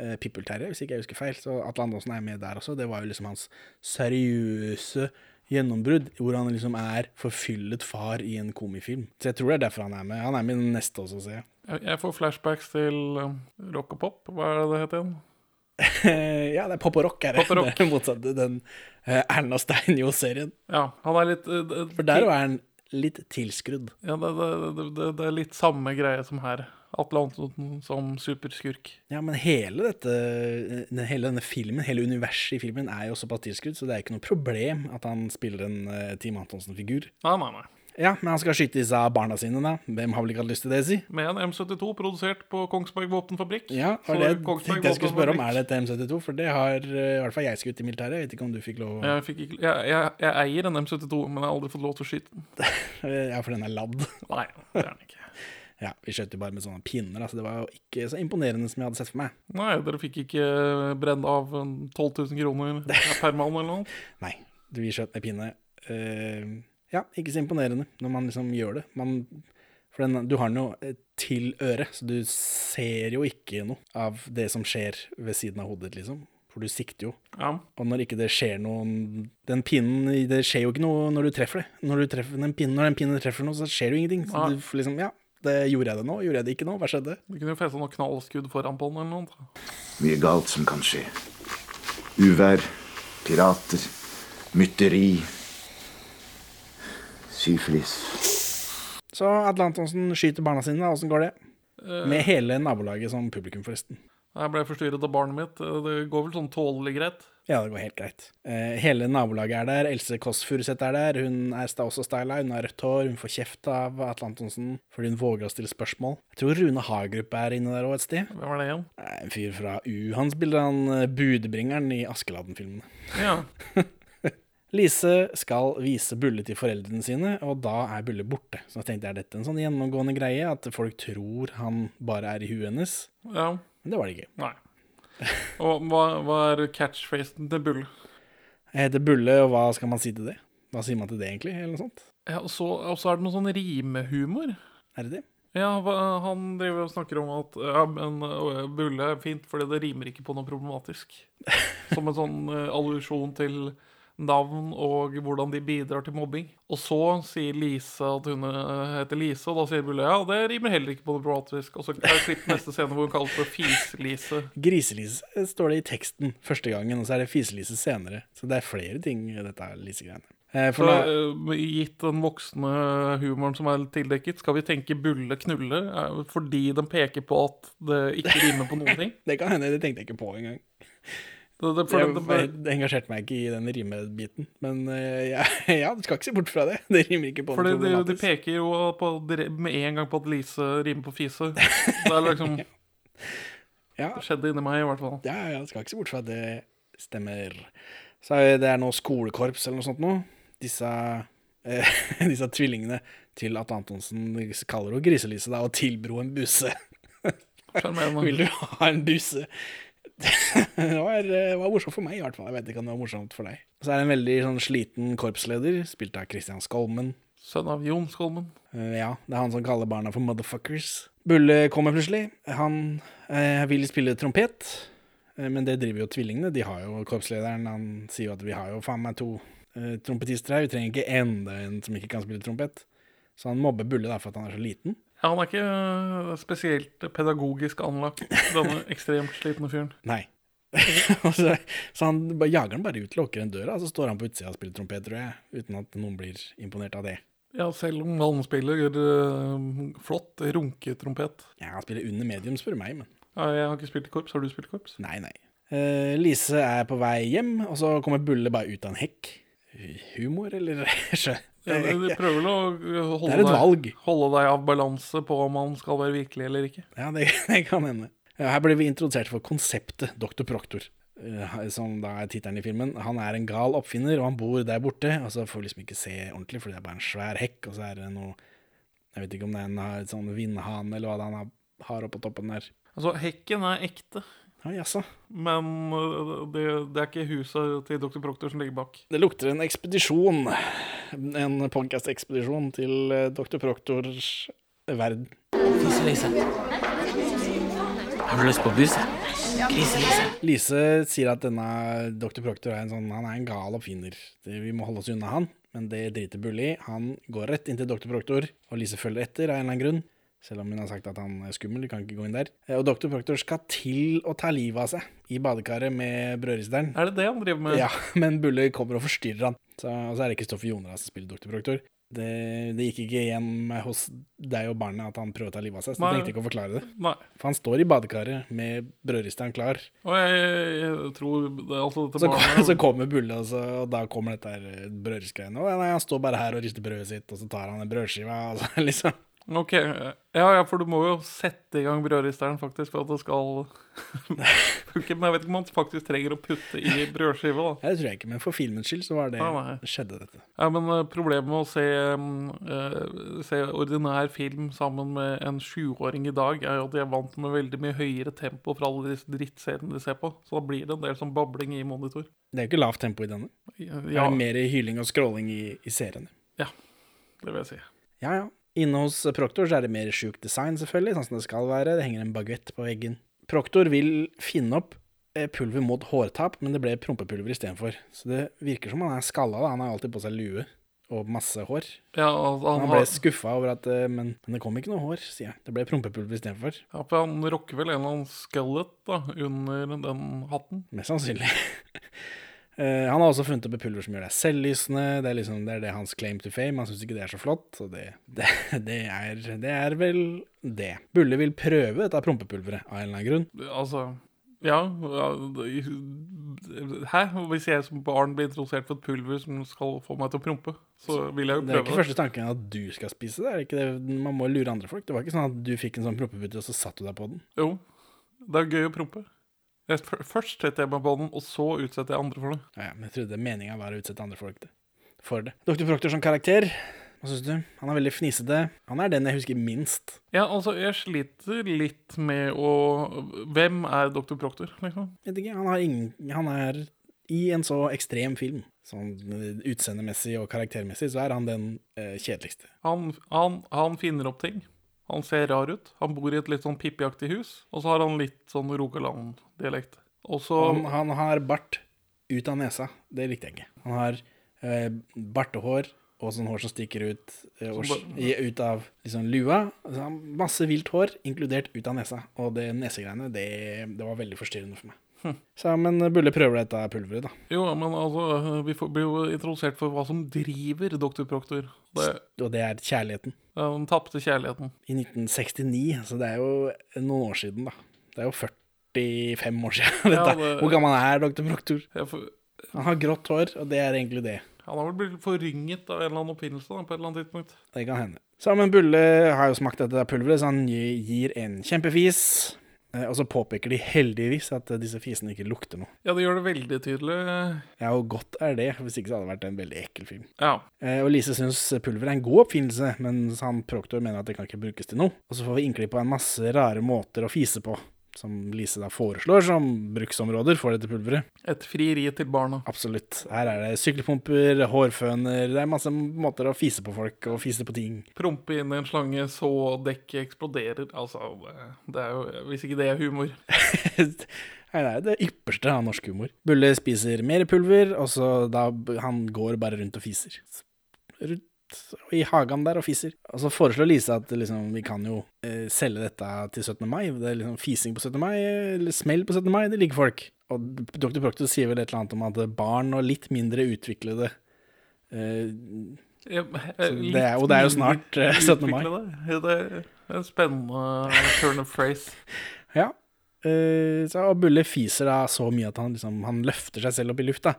Speaker 1: eh, Pippelterrier, hvis ikke jeg husker feil, så Atle Antonsen er med der også. Det var jo liksom hans seriøse gjennombrudd, hvor han liksom er forfyllet far i en komifilm. Så jeg tror det er derfor han er med. Han er med i den neste også, ser jeg.
Speaker 2: Jeg, får flashbacks til um, rock og pop. Hva er det det heter igjen? [LAUGHS]
Speaker 1: ja, det er pop og rock, er det.
Speaker 2: Pop og rock. [LAUGHS]
Speaker 1: Det er motsatt den uh, Erna Steinjo-serien.
Speaker 2: Ja, han er litt uh,
Speaker 1: For der er han litt tilskrudd.
Speaker 2: Ja, det, det, det, det, det er litt samme greie som her. Atle Antonsen som superskurk.
Speaker 1: Ja, men hele dette, hele denne filmen, hele universet i filmen er jo såpass tilskudd, så det er ikke noe problem at han spiller en uh, Team Antonsen-figur.
Speaker 2: Nei, nei, nei.
Speaker 1: Ja, men han skal skyte disse barna sine, da. Hvem har vel ikke hatt lyst til det, si?
Speaker 2: Med en M72 produsert på Kongsberg våpenfabrikk.
Speaker 1: Ja, og det tenkte jeg skulle spørre om. Er det et M72? For det har eh, i hvert fall jeg skutt i militæret. Jeg vet ikke om du fikk lov
Speaker 2: Jeg, fikk ikke, jeg, jeg, jeg eier en M72, men jeg har aldri fått lov til å skyte den. [LAUGHS]
Speaker 1: Ja, for den er ladd.
Speaker 2: Nei, det er den ikke.
Speaker 1: Ja, vi skjøt jo bare med sånne pinner, da, så det var jo ikke så imponerende som jeg hadde sett for meg.
Speaker 2: Nei, dere fikk ikke brenne av 12 000 kroner per mann eller noe? [LAUGHS]
Speaker 1: Nei, vi skjøt med pinne. Uh, ja, ikke så imponerende når man liksom gjør det. Man, for den, du har den jo eh, til øret, så du ser jo ikke noe av det som skjer ved siden av hodet ditt, liksom. For du sikter jo.
Speaker 2: Ja.
Speaker 1: Og når ikke det skjer noe Den pinnen Det skjer jo ikke noe når du treffer det. Når, du treffer den pinnen, når den pinnen treffer noe, så skjer det jo ingenting. Så
Speaker 2: ja.
Speaker 1: du liksom Ja, det gjorde jeg det nå? Gjorde jeg det ikke nå? Hva skjedde?
Speaker 2: Du kunne jo festa noe knallskudd foran på den eller noe.
Speaker 7: Mye galt som kan skje. Uvær, pirater, mytteri, syflis.
Speaker 1: Så Atle Antonsen skyter barna sine. Åssen går det?
Speaker 2: Eh.
Speaker 1: Med hele nabolaget som publikum, forresten.
Speaker 2: Jeg ble forstyrret av barnet mitt. Eh, Det går vel sånn tålelig greit.
Speaker 1: Ja, det går helt greit. Eh, hele nabolaget er der. Else Kåss Furuseth er der. Hun er også styla. Hun har rødt hår. Hun får kjeft av Atle Antonsen fordi hun våger å stille spørsmål. Jeg tror Rune Hagerup er inne der òg et sted.
Speaker 2: Hvem er det igjen?
Speaker 1: Eh, En fyr fra U. Han spiller han eh, budbringeren i Askeladden-filmene.
Speaker 2: Ja. [LAUGHS]
Speaker 1: Lise skal vise Bulle til foreldrene sine, og da er Bulle borte. Så jeg tenkte, er dette en sånn gjennomgående greie, at folk tror han bare er i huet hennes?
Speaker 2: ja.
Speaker 1: Men det var det ikke.
Speaker 2: Nei. Og hva, hva er catchphrasen til Bull?
Speaker 1: Jeg heter Bulle, og hva skal man si til det? Hva sier man til det, egentlig? Eller noe sånt?
Speaker 2: Ja, og så og så er det noe sånn rimehumor.
Speaker 1: Er det det?
Speaker 2: Ja, han driver og snakker om at ja, men Bulle er fint fordi det rimer ikke på noe problematisk. Som en sånn uh, allusjon til navn og hvordan de bidrar til mobbing. Og så sier Lise at hun eh, heter Lise, og da sier Bulle ja, det rimer heller ikke på det problematisk. Og så er det klipp neste scene hvor hun kaller for Fis-Lise.
Speaker 1: Griselise står det i teksten første gangen, og så er det fiselise senere. Så det er flere ting i dette lisegreiene. Eh, for så,
Speaker 2: eh, gitt den voksne humoren som er tildekket, skal vi tenke bulle knulle eh, fordi den peker på at det ikke rimer på noen [LAUGHS] ting?
Speaker 1: det kan hende, det tenkte jeg ikke på engang.
Speaker 2: Det, for
Speaker 1: Jeg,
Speaker 2: det, det,
Speaker 1: det engasjerte meg ikke i den rimebiten. Men eh, ja, [LAUGHS] ja, du skal ikke se bort fra det. Det rimer ikke på
Speaker 2: fordi
Speaker 1: noe
Speaker 2: de, de peker jo på, med en gang på at Lise rimer på fise. [LAUGHS] Det er liksom Det skjedde inni meg, i hvert fall.
Speaker 1: ja, ja, du skal ikke se bort fra at det stemmer. Så det er noe skolekorps eller noe sånt noe. Disse, eh, [LAUGHS] disse tvillingene til at Antonsen kaller henne Griselise da, og tilbro en busse.
Speaker 2: Sjarmerende.
Speaker 1: Vil du ha en busse? Det var, eh, var morsomt for meg, i hvert fall. Jeg vet ikke om det var morsomt for deg. Så er det en veldig sånn sliten korpsleder, spilt av Christian Skolmen.
Speaker 2: Sønn av Jon Skolmen.
Speaker 1: Uh, ja, det er han som kaller barna for motherfuckers. Bulle kommer plutselig. Han uh, vil spille trompet, uh, men det driver jo tvillingene. De har jo korpslederen. Han sier jo at vi har jo faen meg to trompetister her. Vi trenger ikke enda en som ikke kan spille trompet. Så han mobber Bulle da for at han er så liten.
Speaker 2: Ja, han er ikke øh, spesielt pedagogisk anlagt, denne ekstremt slitne fyren.
Speaker 1: Nei. [LAUGHS] Så, så han jager den bare ut, lukker en døra, og så står han på utsida og spiller trompet, tror jeg. Uten at noen blir imponert av det.
Speaker 2: Ja, selv om han spiller uh, flott runketrompet.
Speaker 1: Ja, han spiller under medium, spør du meg, men
Speaker 2: Ja, jeg har ikke spilt i korps. Har du spilt i korps?
Speaker 1: Nei, nei. Uh, Lise er på vei hjem, og så kommer Bulle bare ut av en hekk. Humor, eller? [LAUGHS]
Speaker 2: Ja, de prøver å holde, deg, holde deg av balanse på om han skal være virkelig eller ikke.
Speaker 1: Ja, det, [LAUGHS] det kan hende. Her blir vi introdusert for konseptet Dr. Proktor, eh, som da er tittelen i filmen. Han er en gal oppfinner, og han bor der borte. Og så får vi liksom ikke se ordentlig, for det er bare en svær hekk, og så er det noe Jeg vet ikke om det er en sånn vindhane eller hva det er han har- har oppå toppen der.
Speaker 2: Altså, hekken er ekte,
Speaker 1: Ja, jaså.
Speaker 2: men øh, det, det er ikke huset til Dr. Proctor som ligger bak.
Speaker 1: Det lukter en ekspedisjon. En podcast-ekspedisjon til eh, Dr. Proktors verden.
Speaker 8: Fise-Lise. Har du lyst på busse? Grise-Lise.
Speaker 1: Lise sier at denne Dr. Proctor er en sånn Han er en gal oppfinner. Vi må holde oss unna han, men det driter Bulle i. Han går rett inn til Dr. Proctor, og Lise følger etter av en eller annen grunn. Selv om hun har sagt at han er skummel, kan ikke gå inn der. Eh, Og Dr. Proctor skal til å ta livet av seg i badekaret med brødristeren.
Speaker 2: Er det det han driver med?
Speaker 1: Ja, [LAUGHS] men Bulle kommer og forstyrrer han. Så, og så er det Kristoffer Joner som spiller Dr. Proctor. Det, det gikk ikke igjen hos deg og barnet at han prøver å ta livet av seg, så
Speaker 2: Nei.
Speaker 1: jeg tenkte ikke å forklare det.
Speaker 2: Nei.
Speaker 1: For han står i badekaret med brødristeren klar.
Speaker 2: Og jeg, jeg tror det, altså dette
Speaker 1: Så, kom- [LAUGHS] så kommer Bulle, og, så, og da kommer dette brødristgreiene. eh. Og nei, han står bare her og rister brødet sitt, og så tar han en brødskive, og så [LAUGHS] liksom
Speaker 2: Ok, ja, ja, for du må jo sette i gang brødristeren faktisk for at det skal [LAUGHS] funke. Men jeg vet ikke om man faktisk trenger å putte i brødskive, da.
Speaker 1: Ja, Det tror jeg ikke, men for filmens skyld så var det
Speaker 2: nei.
Speaker 1: skjedde dette.
Speaker 2: Ja, men eh, problemet med å se, eh, se ordinær film sammen med en sjuåring i dag, er jo at de er vant med veldig mye høyere tempo fra alle disse drittseriene de ser på. Så da blir det en del sånn babling i monitor.
Speaker 1: Det er jo ikke lavt tempo i denne.
Speaker 2: Ja,
Speaker 1: Det er mer hyling og scrolling i, i seriene.
Speaker 2: det vil jeg si.
Speaker 1: Ja, ja. Inne hos Proktor er det mer sjukt design, selvfølgelig, sånn som det skal være. Det henger en baguett på veggen. Proktor vil finne opp eh, pulver mot hårtap, men det ble prompepulver istedenfor. Så det virker som han er skalla, da. Han har alltid på seg lue og masse hår.
Speaker 2: Ja, han,
Speaker 1: Han ble
Speaker 2: har,
Speaker 1: skuffa over at eh, men, men det kom ikke noe hår, sier jeg. Det ble prompepulver istedenfor.
Speaker 2: ja, for han rocker vel en eller annen skelett da, under den hatten.
Speaker 1: Mest sannsynlig. [LAUGHS] Eh, han har også funnet opp et pulver som gjør deg selvlysende. Det er, liksom, det er det hans claim to fame. Han syns ikke det er så flott. Så det, det, det, er, det er vel det. Bulle vil prøve dette prompepulveret av en eller annen grunn.
Speaker 2: Altså ja, Hæ? Hvis jeg som barn blir introdusert for et pulver som skal få meg til å prompe, så vil jeg jo prøve
Speaker 1: Det er jo
Speaker 2: prøve
Speaker 1: ikke første tanken at du skal spise det. er det ikke det? Man må lure andre folk. Det var ikke sånn at du fikk en sånn prompepute, og så satt du deg på den.
Speaker 2: Jo, det er gøy å prompe. Jeg, først setter jeg meg på den, og så utsetter jeg andre for det.
Speaker 1: Ja, men jeg trodde meninga var å utsette andre folk for det. Dr. Proctor som karakter, hva syns du? Han er veldig fnisete. Han er den jeg husker minst.
Speaker 2: Ja, altså, jeg sliter litt med å Hvem er Dr. Proctor, liksom?
Speaker 1: Vet ikke, han, har ingen, han er i en så ekstrem film, sånn eh, utseendemessig og karaktermessig, så er han den eh, kjedeligste.
Speaker 2: Han, han, han finner opp ting. Han ser rar ut. Han bor i et litt sånn pippiaktig hus. Og så har han litt sånn Rogaland-dialekt. Og så
Speaker 1: Han, han har bart. ut av nesa. Det likte jeg ikke. Han har eh, bartehår og sånn hår som stikker ut, eh, og, i, ut av liksom, lua. Altså, masse vilt hår, inkludert ut av nesa. Og det nesegreiene, det, det var veldig forstyrrende for meg. Så, men Bulle prøver dette pulveret, da.
Speaker 2: Jo, men altså, vi får, blir jo introdusert for hva som driver Dr. Proctor. Det,
Speaker 1: Og det er kjærligheten.
Speaker 2: er den tapte kjærligheten.
Speaker 1: I 1969, så det er jo noen år siden, da. Det er jo 45 år siden. [LAUGHS]
Speaker 2: Ja, det-
Speaker 1: Hvor gammel er Dr. Proctor?
Speaker 2: For...
Speaker 1: Han har grått hår, og det er egentlig det.
Speaker 2: han har vel blitt forringet av en eller annen oppfinnelse da, på et eller annet tidspunkt.
Speaker 1: Det kan hende. Så, men Bulle har jo smakt dette pulveret, så han gir en kjempefis. Eh, Og så påpeker de heldigvis at eh, disse fisene ikke lukter noe.
Speaker 2: Ja, det gjør det veldig tydelig.
Speaker 1: Ja, og godt er det, hvis ikke så hadde det vært en veldig ekkel film.
Speaker 2: Ja.
Speaker 1: Eh, Og Lise syns pulver er en god oppfinnelse, mens han Proktor mener at det kan ikke brukes til noe. Og så får vi innklipp på en masse rare måter å fise på, som Lise da foreslår som bruksområder for dette pulveret.
Speaker 2: Et frieri til barna.
Speaker 1: Absolutt. Her er det sykkelpumper, hårføner, det er masse måter å fise på folk og fise på ting.
Speaker 2: Prompe inn i en slange så dekket eksploderer. Altså, det- er jo Hvis ikke det er humor. [LAUGHS]
Speaker 1: Nei, det er det ypperste av norsk humor. Bulle spiser mer pulver, og så da Han går bare rundt og fiser. Rundt i hagen der og fiser. Og så foreslår Lise at liksom, vi kan jo eh, selge dette til 17. mai. Det er liksom fising på 17. mai, eller smell på 17. mai, det liker folk. Og dr. Proctor sier vel et eller annet om at barn og litt mindre utviklede eh, ja, det er- og det er jo snart, eh, 17. mai.
Speaker 2: Det. det er en spennende turn of phrase. [LAUGHS]
Speaker 1: Ja. Eh, så, og Bulle fiser da så mye at han, liksom, han løfter seg selv opp i lufta,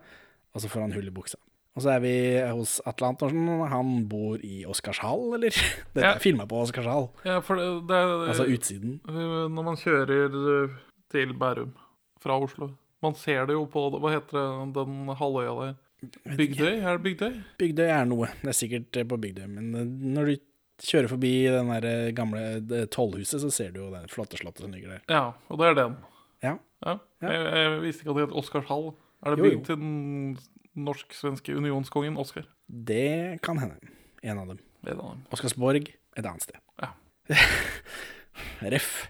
Speaker 1: og så får han hull i buksa. Og så er vi hos Atle Antonsen. Han bor i Oscarshall, eller? [LAUGHS] Dette
Speaker 2: Ja.
Speaker 1: er filma på Oscarshall.
Speaker 2: Ja, for det, det
Speaker 1: Altså utsiden.
Speaker 2: Uh, Når man kjører uh, til Bærum fra Oslo Man ser det jo på Hva heter det, den halvøya der? Bygdøy? Er det Bygdøy?
Speaker 1: Bygdøy er noe. Det er sikkert eh, på Bygdøy. Men eh, når du kjører forbi den der eh, gamle eh, tollhuset, så ser du jo det flotte slottet som ligger der.
Speaker 2: Ja, og det er den.
Speaker 1: Ja.
Speaker 2: Ja.
Speaker 1: Ja.
Speaker 2: Jeg, jeg visste ikke at det het Oscarshall. Er det bygd til den norsk-svenske unionskongen Oskar?
Speaker 1: Det kan hende. En av dem.
Speaker 2: Er den.
Speaker 1: Oscarsborg et annet sted.
Speaker 2: Ja. [LAUGHS]
Speaker 1: Ref.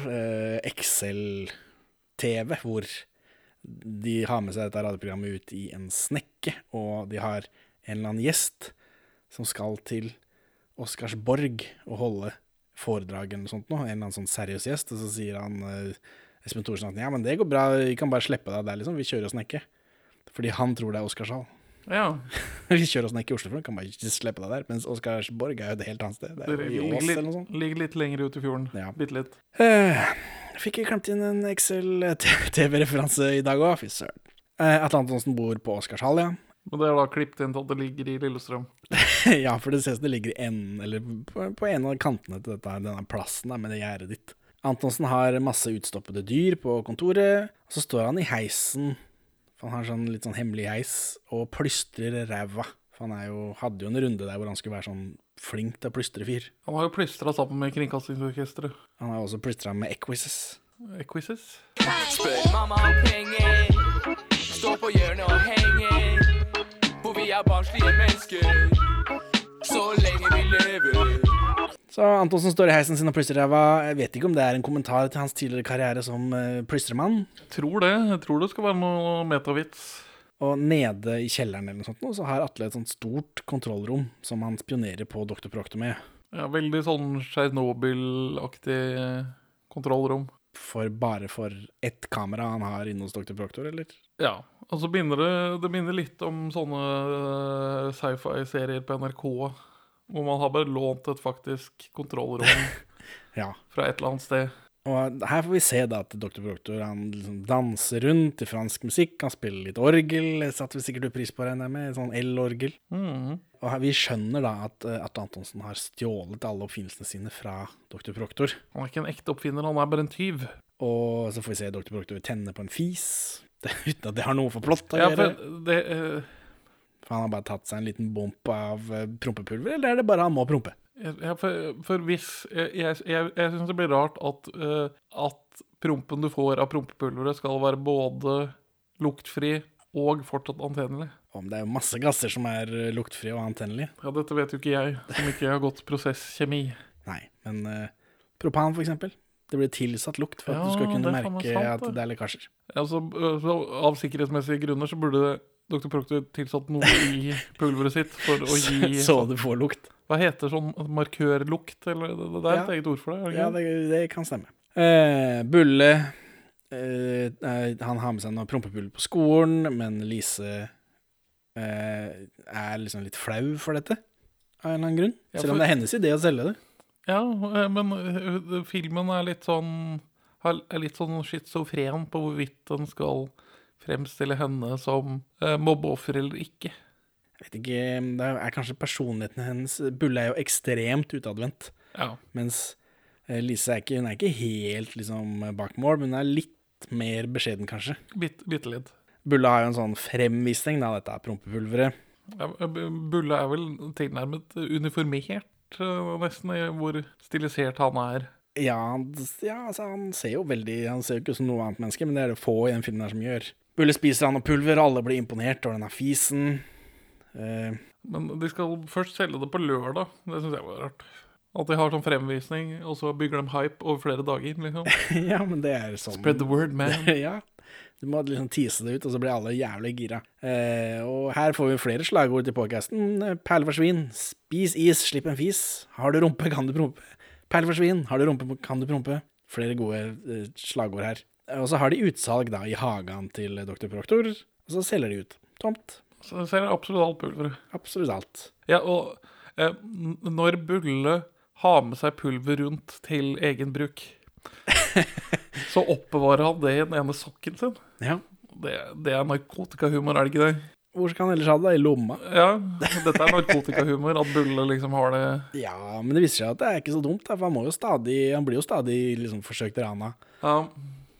Speaker 1: Eh, Excel-TV, hvor de har med seg dette radioprogrammet ut i en snekke, og de har en eller annen gjest som skal til Oscarsborg og holde foredrag eller noe sånt noe. En eller annen sånn seriøs gjest, og så sier han eh, Espen Thorsen at ja, men det går bra, vi kan bare slippe deg der, liksom. Vi kjører og snekker. Fordi han tror det er Oscarshall.
Speaker 2: Ja. [LAUGHS]
Speaker 1: Vi kjører oss ned i Oslo, for du kan bare ikke slippe deg der. Mens Oscarsborg er jo et helt annet sted. Det
Speaker 2: Det
Speaker 1: er
Speaker 2: ligger ligger litt lenger ut i fjorden.
Speaker 1: Ja.
Speaker 2: Bitte litt.
Speaker 1: Uh, fikk jeg klemt inn en Excel-TV-referanse i dag òg, fy søren. Uh, Atle Antonsen bor på Oscarshall, ja.
Speaker 2: Men det er da klippet inn til at det ligger i Lillestrøm. [LAUGHS]
Speaker 1: ja, for det ser ut som det ligger en, eller på, på en av kantene til dette, denne plassen med det gjerdet ditt. Antonsen har masse utstoppede dyr på kontoret, og så står han i heisen, for han har sånn litt sånn hemmelig heis, og plystrer ræva. For han er jo, hadde jo en runde der hvor han skulle være sånn flink til å plystre fyr.
Speaker 2: Han har jo plystra sammen med Kringkastingsorkesteret.
Speaker 1: Han har også plystra med Equises.
Speaker 2: Equises.
Speaker 8: Spør mamma om penger. Stå på hjørnet og henge. For vi er barnslige mennesker. Så lenge vi lever.
Speaker 1: Så Antonsen står i heisen sin og plystrer ræva. Jeg vet ikke om det er en kommentar til hans tidligere karriere som uh, plystremann.
Speaker 2: Tror det. Jeg tror det skal være noe metavits.
Speaker 1: Og nede i kjelleren eller noe sånt, så har Atle et sånt stort kontrollrom som han spionerer på Dr. Proctor med.
Speaker 2: Ja, veldig sånn Tsjernobyl-aktig kontrollrom.
Speaker 1: For bare for ett kamera han har inne hos Dr. Proctor, eller?
Speaker 2: Ja. Og så begynner det Det minner litt om sånne eh, sci-fi-serier på NRK. Hvor man har bare lånt et faktisk kontrollrom [LAUGHS]
Speaker 1: Ja.
Speaker 2: fra et eller annet sted.
Speaker 1: Og her får vi se da at Dr. Proctor han liksom danser rundt i fransk musikk. Han spiller litt orgel, satte vi sikkert pris på, regner jeg med. Sånn L-orgel.
Speaker 2: Mhm.
Speaker 1: Og her, vi skjønner da at uh, Atle Antonsen har stjålet alle oppfinnelsene sine fra Dr. Proctor.
Speaker 2: Han er ikke en ekte oppfinner, han er bare en tyv.
Speaker 1: Og så får vi se Dr. Proctor tenne på en fis, [LAUGHS] uten at det har noe for plott å
Speaker 2: Ja,
Speaker 1: gjøre.
Speaker 2: for det eh,
Speaker 1: For han har bare tatt seg en liten bump av eh, prompepulver, eller er det bare han må prompe?
Speaker 2: Ja, for, for hvis Jeg, jeg, jeg, jeg syns det blir rart at, uh, at prompen du får av prompepulveret, skal være både luktfri og fortsatt antennelig.
Speaker 1: Om det er jo masse gasser som er luktfri luktfrie og antennelige.
Speaker 2: Ja, dette vet jo ikke jeg, som ikke har gått prosesskjemi. [LAUGHS]
Speaker 1: Nei, men uh, propan for eksempel, Det blir tilsatt lukt for at
Speaker 2: Ja,
Speaker 1: du skal kunne
Speaker 2: det er
Speaker 1: merke
Speaker 2: sant,
Speaker 1: at
Speaker 2: det.
Speaker 1: det er lekkasjer.
Speaker 2: Altså, øh, så av sikkerhetsmessige grunner så burde Dr. Proctor tilsatt noe i pulveret sitt for å [LAUGHS] gi
Speaker 1: Så du får lukt.
Speaker 2: Hva heter sånn markørlukt, eller det, det er et
Speaker 1: Ja.
Speaker 2: eget ord for det?
Speaker 1: Ja, det, det kan stemme. Eh, Bulle eh, eh, Han har med seg noe prompepuller på skolen, men Lise eh, er liksom litt flau for dette, av en eller annen grunn.
Speaker 2: Ja,
Speaker 1: Selv om det er hennes idé å selge det.
Speaker 2: Ja, øh, men filmen er litt sånn er litt sånn schizofren på hvorvidt den skal fremstille henne som eh, mobbeoffer eller ikke.
Speaker 1: Jeg vet ikke, Det er kanskje personligheten hennes Bulle er jo ekstremt utadvendt,
Speaker 2: Ja.
Speaker 1: mens eh, Lise er ikke, hun er ikke helt liksom bak mål, men hun er litt mer beskjeden, kanskje.
Speaker 2: Bitte, bitte litt.
Speaker 1: Bulle har jo en sånn fremvisning av dette prompepulveret.
Speaker 2: Ja, Bulle er vel tilnærmet uniformert, øh, nesten, hvor stilisert han er.
Speaker 1: Ja, ja altså, han ser jo veldig Han ser jo ikke ut som noe annet menneske, men det er det få i den filmen her som gjør. Bulle spiser han og pulver, alle blir imponert over denne fisen. Uh,
Speaker 2: Men de skal først selge det på lørdag. Det syns jeg var rart. At de har sånn fremvisning, og så bygger de hype over flere dager. liksom. [LAUGHS]
Speaker 1: ja, men det er sånn
Speaker 2: Spread the word, man. [LAUGHS]
Speaker 1: ja. Du må liksom tease det ut, og så blir alle jævlig gira. Eh, og her får vi flere slagord til podkasten. Perle forsvinn. Spis is, slipp en fis. Har du rumpe, kan du prompe. Perle forsvinn. Har du rumpe, kan du prompe. Flere gode eh, slagord her. Og så har de utsalg da i hagen til Dr. Proktor, og så selger de ut. Tomt.
Speaker 2: Så de selger absolutt alt pulveret.
Speaker 1: Absolutt alt.
Speaker 2: Ja, og eh, når Bulle har med seg pulver rundt til egen bruk, [LAUGHS] så oppbevarer han det i den ene sokken sin.
Speaker 1: Ja.
Speaker 2: Det, det er narkotikahumor, er det ikke det?
Speaker 1: Hvor skal han ellers ha det? I lomma?
Speaker 2: Ja, dette er narkotikahumor, at Bulle liksom har det
Speaker 1: Ja, men det viser seg at det er ikke så dumt, for han, må jo stadig, han blir jo stadig liksom forsøkt rana.
Speaker 2: Ja,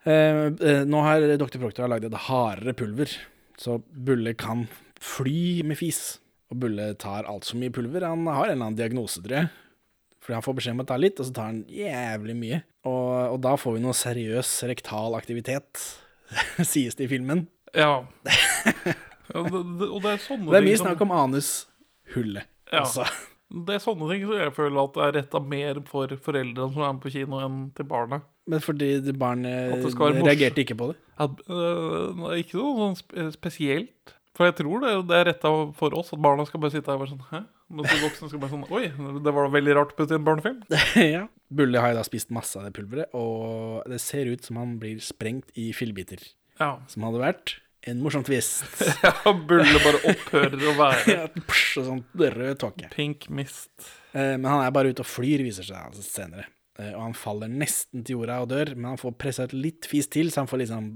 Speaker 1: nå har Dr. Proctor lagd et hardere pulver, så Bulle kan fly med fis. Og Bulle tar altfor mye pulver. Han har en eller annen diagnose, tror jeg. Fordi han får beskjed om å ta litt, og så tar han jævlig mye. Og, og da får vi noe seriøs rektal aktivitet, [LAUGHS] sies det i filmen.
Speaker 2: ja. [LAUGHS] ja det, det, og det er sånne
Speaker 1: Det er mye
Speaker 2: ting,
Speaker 1: snakk om anushullet.
Speaker 2: Ja.
Speaker 1: Altså.
Speaker 2: Det er sånne ting som jeg føler at er retta mer for foreldrene som er med på kino, enn til barna.
Speaker 1: Men fordi barnet
Speaker 2: morsomt.
Speaker 1: reagerte ikke på det.
Speaker 2: At, uh, ikke noe sånn spesielt. For jeg tror det, det er retta for oss, at barna skal bare sitte her og være sånn Hæ? Mens de voksne skal bare sånn Oi, det var veldig rart å putte i en barnefilm. [LAUGHS]
Speaker 1: ja. Bulle har jo da spist masse av det pulveret, og det ser ut som han blir sprengt i fillebiter.
Speaker 2: Ja.
Speaker 1: Som hadde vært en morsom twist. [LAUGHS]
Speaker 2: ja Bulle bare opphører å være [LAUGHS]
Speaker 1: ja, psh, og sånn rød tåke.
Speaker 2: pink mist.
Speaker 1: Eh, men han er bare ute og flyr, viser seg altså senere. Eh, og han faller nesten til jorda og dør, men han får pressa ut litt fis til, så han får liksom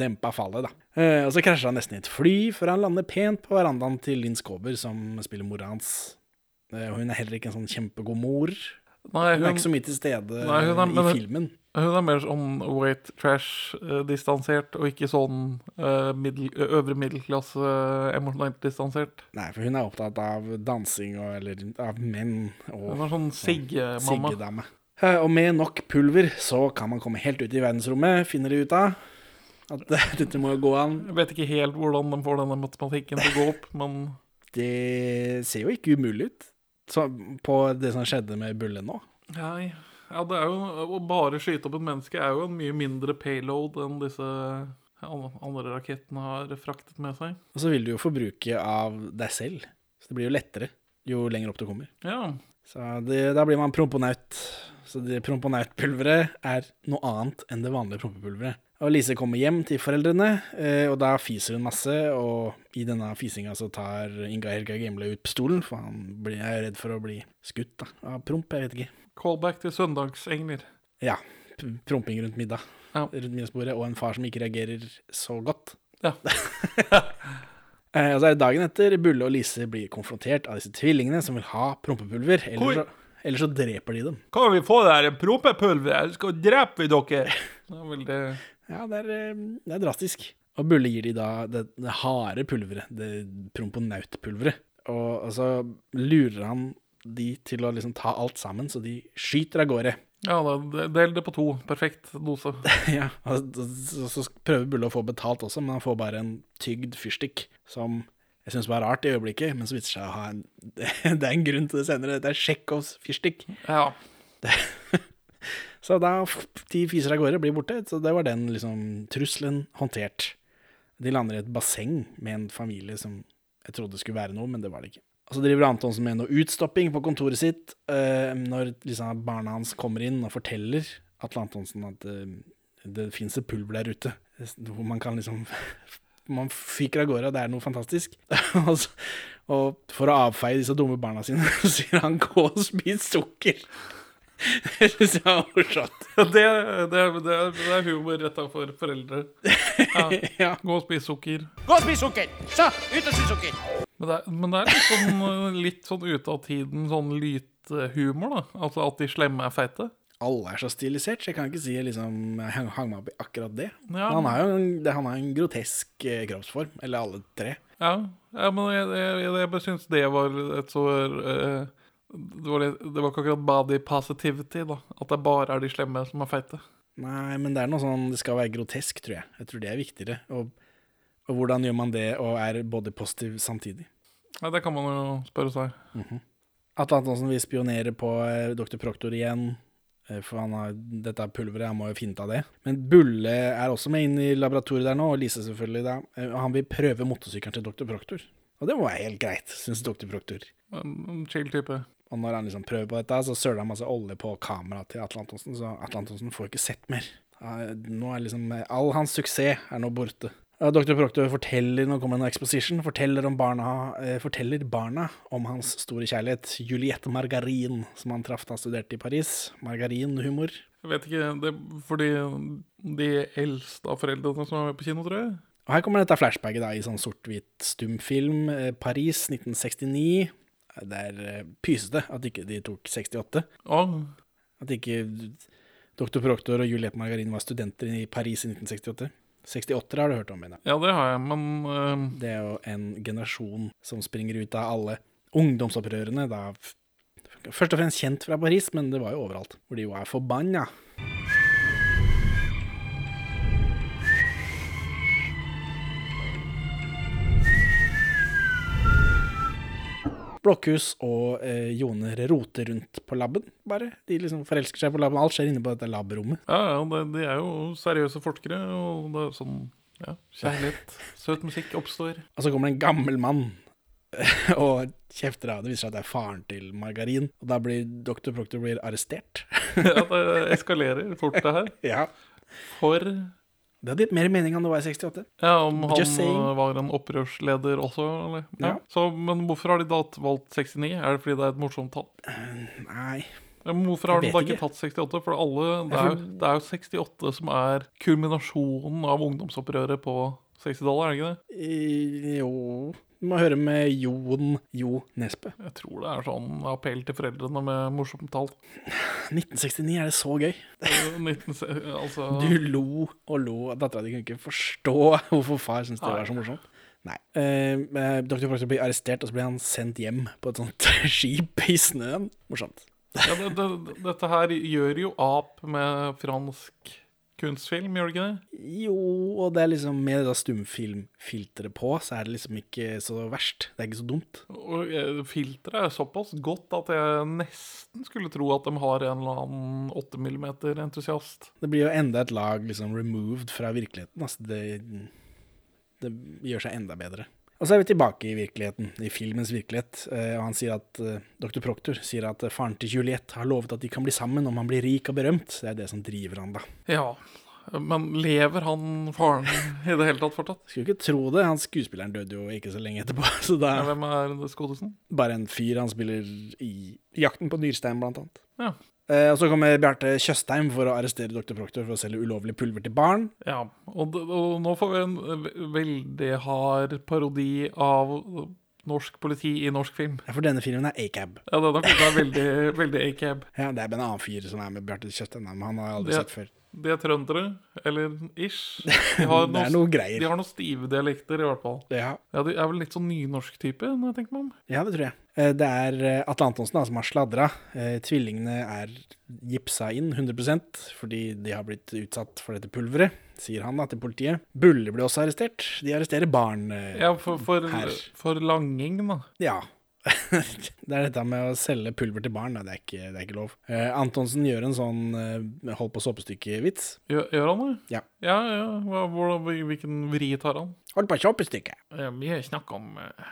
Speaker 1: dempa fallet, da. Eh, og så krasjer han nesten i et fly, før han lander pent på verandaen til Linn Skåber, som spiller mora hans. Eh, hun er heller ikke en sånn kjempegod mor.
Speaker 2: Nei,
Speaker 1: Hun er ikke så mye til stede
Speaker 2: Nei, hun er-
Speaker 1: i
Speaker 2: men,
Speaker 1: filmen.
Speaker 2: hun er mer sånn white trash-distansert, og ikke sånn uh, middel, øvre middelklasse emosjonelt distansert.
Speaker 1: Nei, for hun er opptatt av dansing og, eller av menn og
Speaker 2: Hun er sånn siggemamma.
Speaker 1: siggedame. Eh, Og med nok pulver så kan man komme helt ut i verdensrommet, finner de ut av. At [LAUGHS] dette må jo gå an.
Speaker 2: Jeg vet ikke helt hvordan de får denne matematikken til å gå opp, [LAUGHS] men
Speaker 1: Det ser jo ikke umulig ut så, på det som skjedde med Bulle nå.
Speaker 2: Nei. Ja, det er jo Å bare skyte opp et menneske er jo en mye mindre payload enn disse andre rakettene har fraktet med seg.
Speaker 1: Og så vil du jo forbruke av deg selv. Så det blir jo lettere jo lenger opp du kommer.
Speaker 2: Ja.
Speaker 1: Så det, da blir man promponaut. Så det promponautpulveret er noe annet enn det vanlige prompepulveret. Og Lise kommer hjem til foreldrene, eh, og da fiser hun masse. Og i denne fisinga så tar Inga Helga Gimle ut pistolen, for han blir, er redd for å bli skutt da, av promp. Jeg vet ikke.
Speaker 2: Callback til Søndagsengler.
Speaker 1: Ja. Promping rundt middag.
Speaker 2: Ja.
Speaker 1: Rundt middagsbordet. Og en far som ikke reagerer så godt.
Speaker 2: Ja. [LAUGHS]
Speaker 1: Eh, og så er det dagen etter Bulle og Lise blir konfrontert av disse tvillingene som vil ha prompepulver.
Speaker 2: Hvor-
Speaker 1: Eller så, eller så dreper de dem.
Speaker 2: Kan vi få det her prompepulveret? Så skal drepe vi dere. Det
Speaker 1: Ja, det er, eh, det er drastisk. Og Bulle gir de da det, det harde pulveret, det promponautpulveret. Og, og så lurer han de til å liksom ta alt sammen, så de skyter av gårde.
Speaker 2: Ja, da del det på to. Perfekt dose. [LAUGHS]
Speaker 1: ja, og så, så prøver Bulle å få betalt også, men han får bare en tygd fyrstikk, som jeg syns var rart i øyeblikket, men så viser det seg å ha en [LAUGHS] Det er en grunn til det senere. Dette er Tsjekhovs fyrstikk.
Speaker 2: Ja. [LAUGHS]
Speaker 1: Så da de fiser av gårde, blir borte. Så det var den liksom trusselen håndtert. De lander i et basseng med en familie som jeg trodde skulle være noe, men det var det ikke. Og så driver Antonsen med noe utstopping på kontoret sitt uh, når liksom barna hans kommer inn og forteller Atle Antonsen at uh, det fins et pulver der ute. Hvor man kan liksom Man fyker av gårde, og det er noe fantastisk. [LAUGHS] og, for å avfeie disse dumme barna sine, [LAUGHS] så sier han 'gå og spis sukker'. [LAUGHS] Det syns jeg var morsomt.
Speaker 2: Det, det, det, er, det er humor retta for foreldre. Ja.
Speaker 1: Ja.
Speaker 2: Gå og spis sukker.
Speaker 9: Gå og spis sukker! Så, ut og spis sukker!
Speaker 2: Men det, er, men det er litt sånn, litt sånn ute av tiden, sånn lytehumor, da. Altså at de slemme er feite.
Speaker 1: Alle er så stilisert, så jeg kan ikke si jeg liksom hang, hang meg opp i akkurat det.
Speaker 2: Ja.
Speaker 1: Han har jo en, det, han har en grotesk eh, kroppsform, eller alle tre.
Speaker 2: Ja, ja men jeg, jeg, jeg, jeg syns det var et så eh, det, var litt, det var ikke akkurat body positivity, da. At det bare er de slemme som er feite.
Speaker 1: Nei, men det er noe sånn Det skal være grotesk, tror jeg. Jeg tror det er viktigere. Og, og hvordan gjør man det og er body positive samtidig?
Speaker 2: Ja, det kan man jo spørre seg.
Speaker 1: Atle Antonsen vil spionere på eh, Dr. Proktor igjen. Eh, For han har dette pulveret, han må jo finne av det. Men Bulle er også med inn i laboratoriet der nå, og Lise selvfølgelig. da. Eh, Han vil prøve motorsykkelen til Dr. Proktor. Og det må være helt greit, syns Dr. Proktor.
Speaker 2: En chill type.
Speaker 1: Og når han liksom prøver på dette, så søler han masse olje på kameraet til Atle Antonsen, så Atle Antonsen får ikke sett mer. Nå er liksom All hans suksess er nå borte. Dr. Proctor forteller nå kommer en exposition, forteller, om barna, eh, forteller barna om hans store kjærlighet, Juliette Margarin, som han traff da han studerte i Paris. Margarinhumor.
Speaker 2: Jeg vet ikke, det er fordi de eldste av foreldrene som er med på kino, tror jeg.
Speaker 1: Og her kommer dette flashbacket da, i sånn sort-hvitt stumfilm. Eh, Paris 1969. Det er det pysete at ikke de tok 68.
Speaker 2: Å,
Speaker 1: At ikke Dr. Proctor og Juliette Margarin var studenter i Paris i 1968. 68 har du hørt om, mener jeg.
Speaker 2: ja, det har jeg, men uh...
Speaker 1: Det er jo en generasjon som springer ut av alle ungdomsopprørene. Da først og fremst kjent fra Paris, men det var jo overalt. Hvor de jo er forbanna. Blokkhus og eh, joner roter rundt på laben, bare. De liksom forelsker seg på laben. Alt skjer inne på dette labrommet.
Speaker 2: ja, ja det, de er jo seriøse forskere, og det er sånn ja, kjærlighet, søt musikk oppstår.
Speaker 1: Og så kommer det en gammel mann [LAUGHS] og kjefter av. Det viser seg at det er faren til Margarin. Og da blir Dr. Proctor blir arrestert.
Speaker 2: Ja, det eskalerer fort, det her. [LAUGHS]
Speaker 1: ja.
Speaker 2: For
Speaker 1: Det hadde gitt mer mening enn var i 68.
Speaker 2: Ja, om han var en opprørsleder også, eller? Ja.
Speaker 1: Ja.
Speaker 2: Så, men hvorfor har de da valgt 69? Er det fordi det er et morsomt tall?
Speaker 1: Nei.
Speaker 2: Ja, men hvorfor har de da ikke
Speaker 1: ikke.
Speaker 2: tatt 68? For alle, det, er jo, det er jo 68 som er kulminasjonen av ungdomsopprøret på 60-tallet, er det ikke det?
Speaker 1: I- Jo Du må høre med Jon Jo Nesbø.
Speaker 2: Jeg tror det er sånn appell til foreldrene med morsomt tall.
Speaker 1: 1969 er det så gøy.
Speaker 2: 19, altså, [LAUGHS]
Speaker 1: Du lo og lo. Dattera di kunne ikke forstå hvorfor far syntes det var så morsomt. Nei. Eh, eh, Dr. Proctor blir arrestert, og så blir han sendt hjem på et sånt [LAUGHS] skip i snøen. Morsomt.
Speaker 2: ja, det, det, dette her gjør jo ap med fransk kunstfilm, gjør det ikke det?
Speaker 1: Jo, og det er liksom med det stumfilmfilteret på, så er det liksom ikke så verst. Det er ikke så dumt.
Speaker 2: Og eh, filteret er såpass godt at jeg nesten skulle tro at de har en eller annen 8 mm-entusiast.
Speaker 1: Det blir jo enda et lag liksom removed fra virkeligheten. Altså det, det gjør seg enda bedre. Og så er vi tilbake i virkeligheten, i filmens virkelighet. Eh, og han sier at, eh, Dr. Proctor sier at eh, faren til Juliette har lovet at de kan bli sammen om han blir rik og berømt. Det er det som driver han, da.
Speaker 2: Ja, men lever han faren i det hele tatt fortsatt?
Speaker 1: Skulle ikke tro det. Han skuespilleren døde jo ikke så lenge etterpå. [LAUGHS] Så da,
Speaker 2: Ja, hvem er det skådisen?
Speaker 1: bare en fyr han spiller i Jakten på Nyrstein, blant annet.
Speaker 2: Ja.
Speaker 1: Eh, og så kommer Bjarte Tjøstheim for å arrestere Dr. Proctor for å selge ulovlig pulver til barn.
Speaker 2: Ja, og, og nå får vi en veldig hard parodi av norsk politi i norsk film.
Speaker 1: Ja, for denne filmen er ACAB.
Speaker 2: Ja, det er nok er veldig, veldig ACAB.
Speaker 1: Ja, det er en annen fyr som er med Bjarte Tjøstheim, men han har jeg aldri
Speaker 2: ja.
Speaker 1: sett før.
Speaker 2: De er trøndere, eller ish. [LAUGHS] De har
Speaker 1: noe greier.
Speaker 2: De har noen stive dialekter, i hvert fall.
Speaker 1: Ja.
Speaker 2: Ja, De er vel litt sånn nynorsk-type, når jeg tenker meg om.
Speaker 1: ja, det tror jeg. Eh, Det er eh, Atle Antonsen da, som har sladra. Eh, Tvillingene er gipsa inn 100% fordi de har blitt utsatt for dette pulveret, sier han da til politiet. Bulle ble også arrestert. De arresterer barn.
Speaker 2: Ja, for, for,
Speaker 1: Her.
Speaker 2: for langing, da.
Speaker 1: Ja. Det er dette med å selge pulver til barn. Det er ikke, det er ikke lov. Eh, Antonsen gjør en sånn eh, hold på såpestykke-vits.
Speaker 2: Gjør, gjør han det?
Speaker 1: Ja.
Speaker 2: Ja, ja. Hva, hvordan, hvilken vri tar han?
Speaker 1: Hold på såpestykke.
Speaker 2: Vi snakker om eh,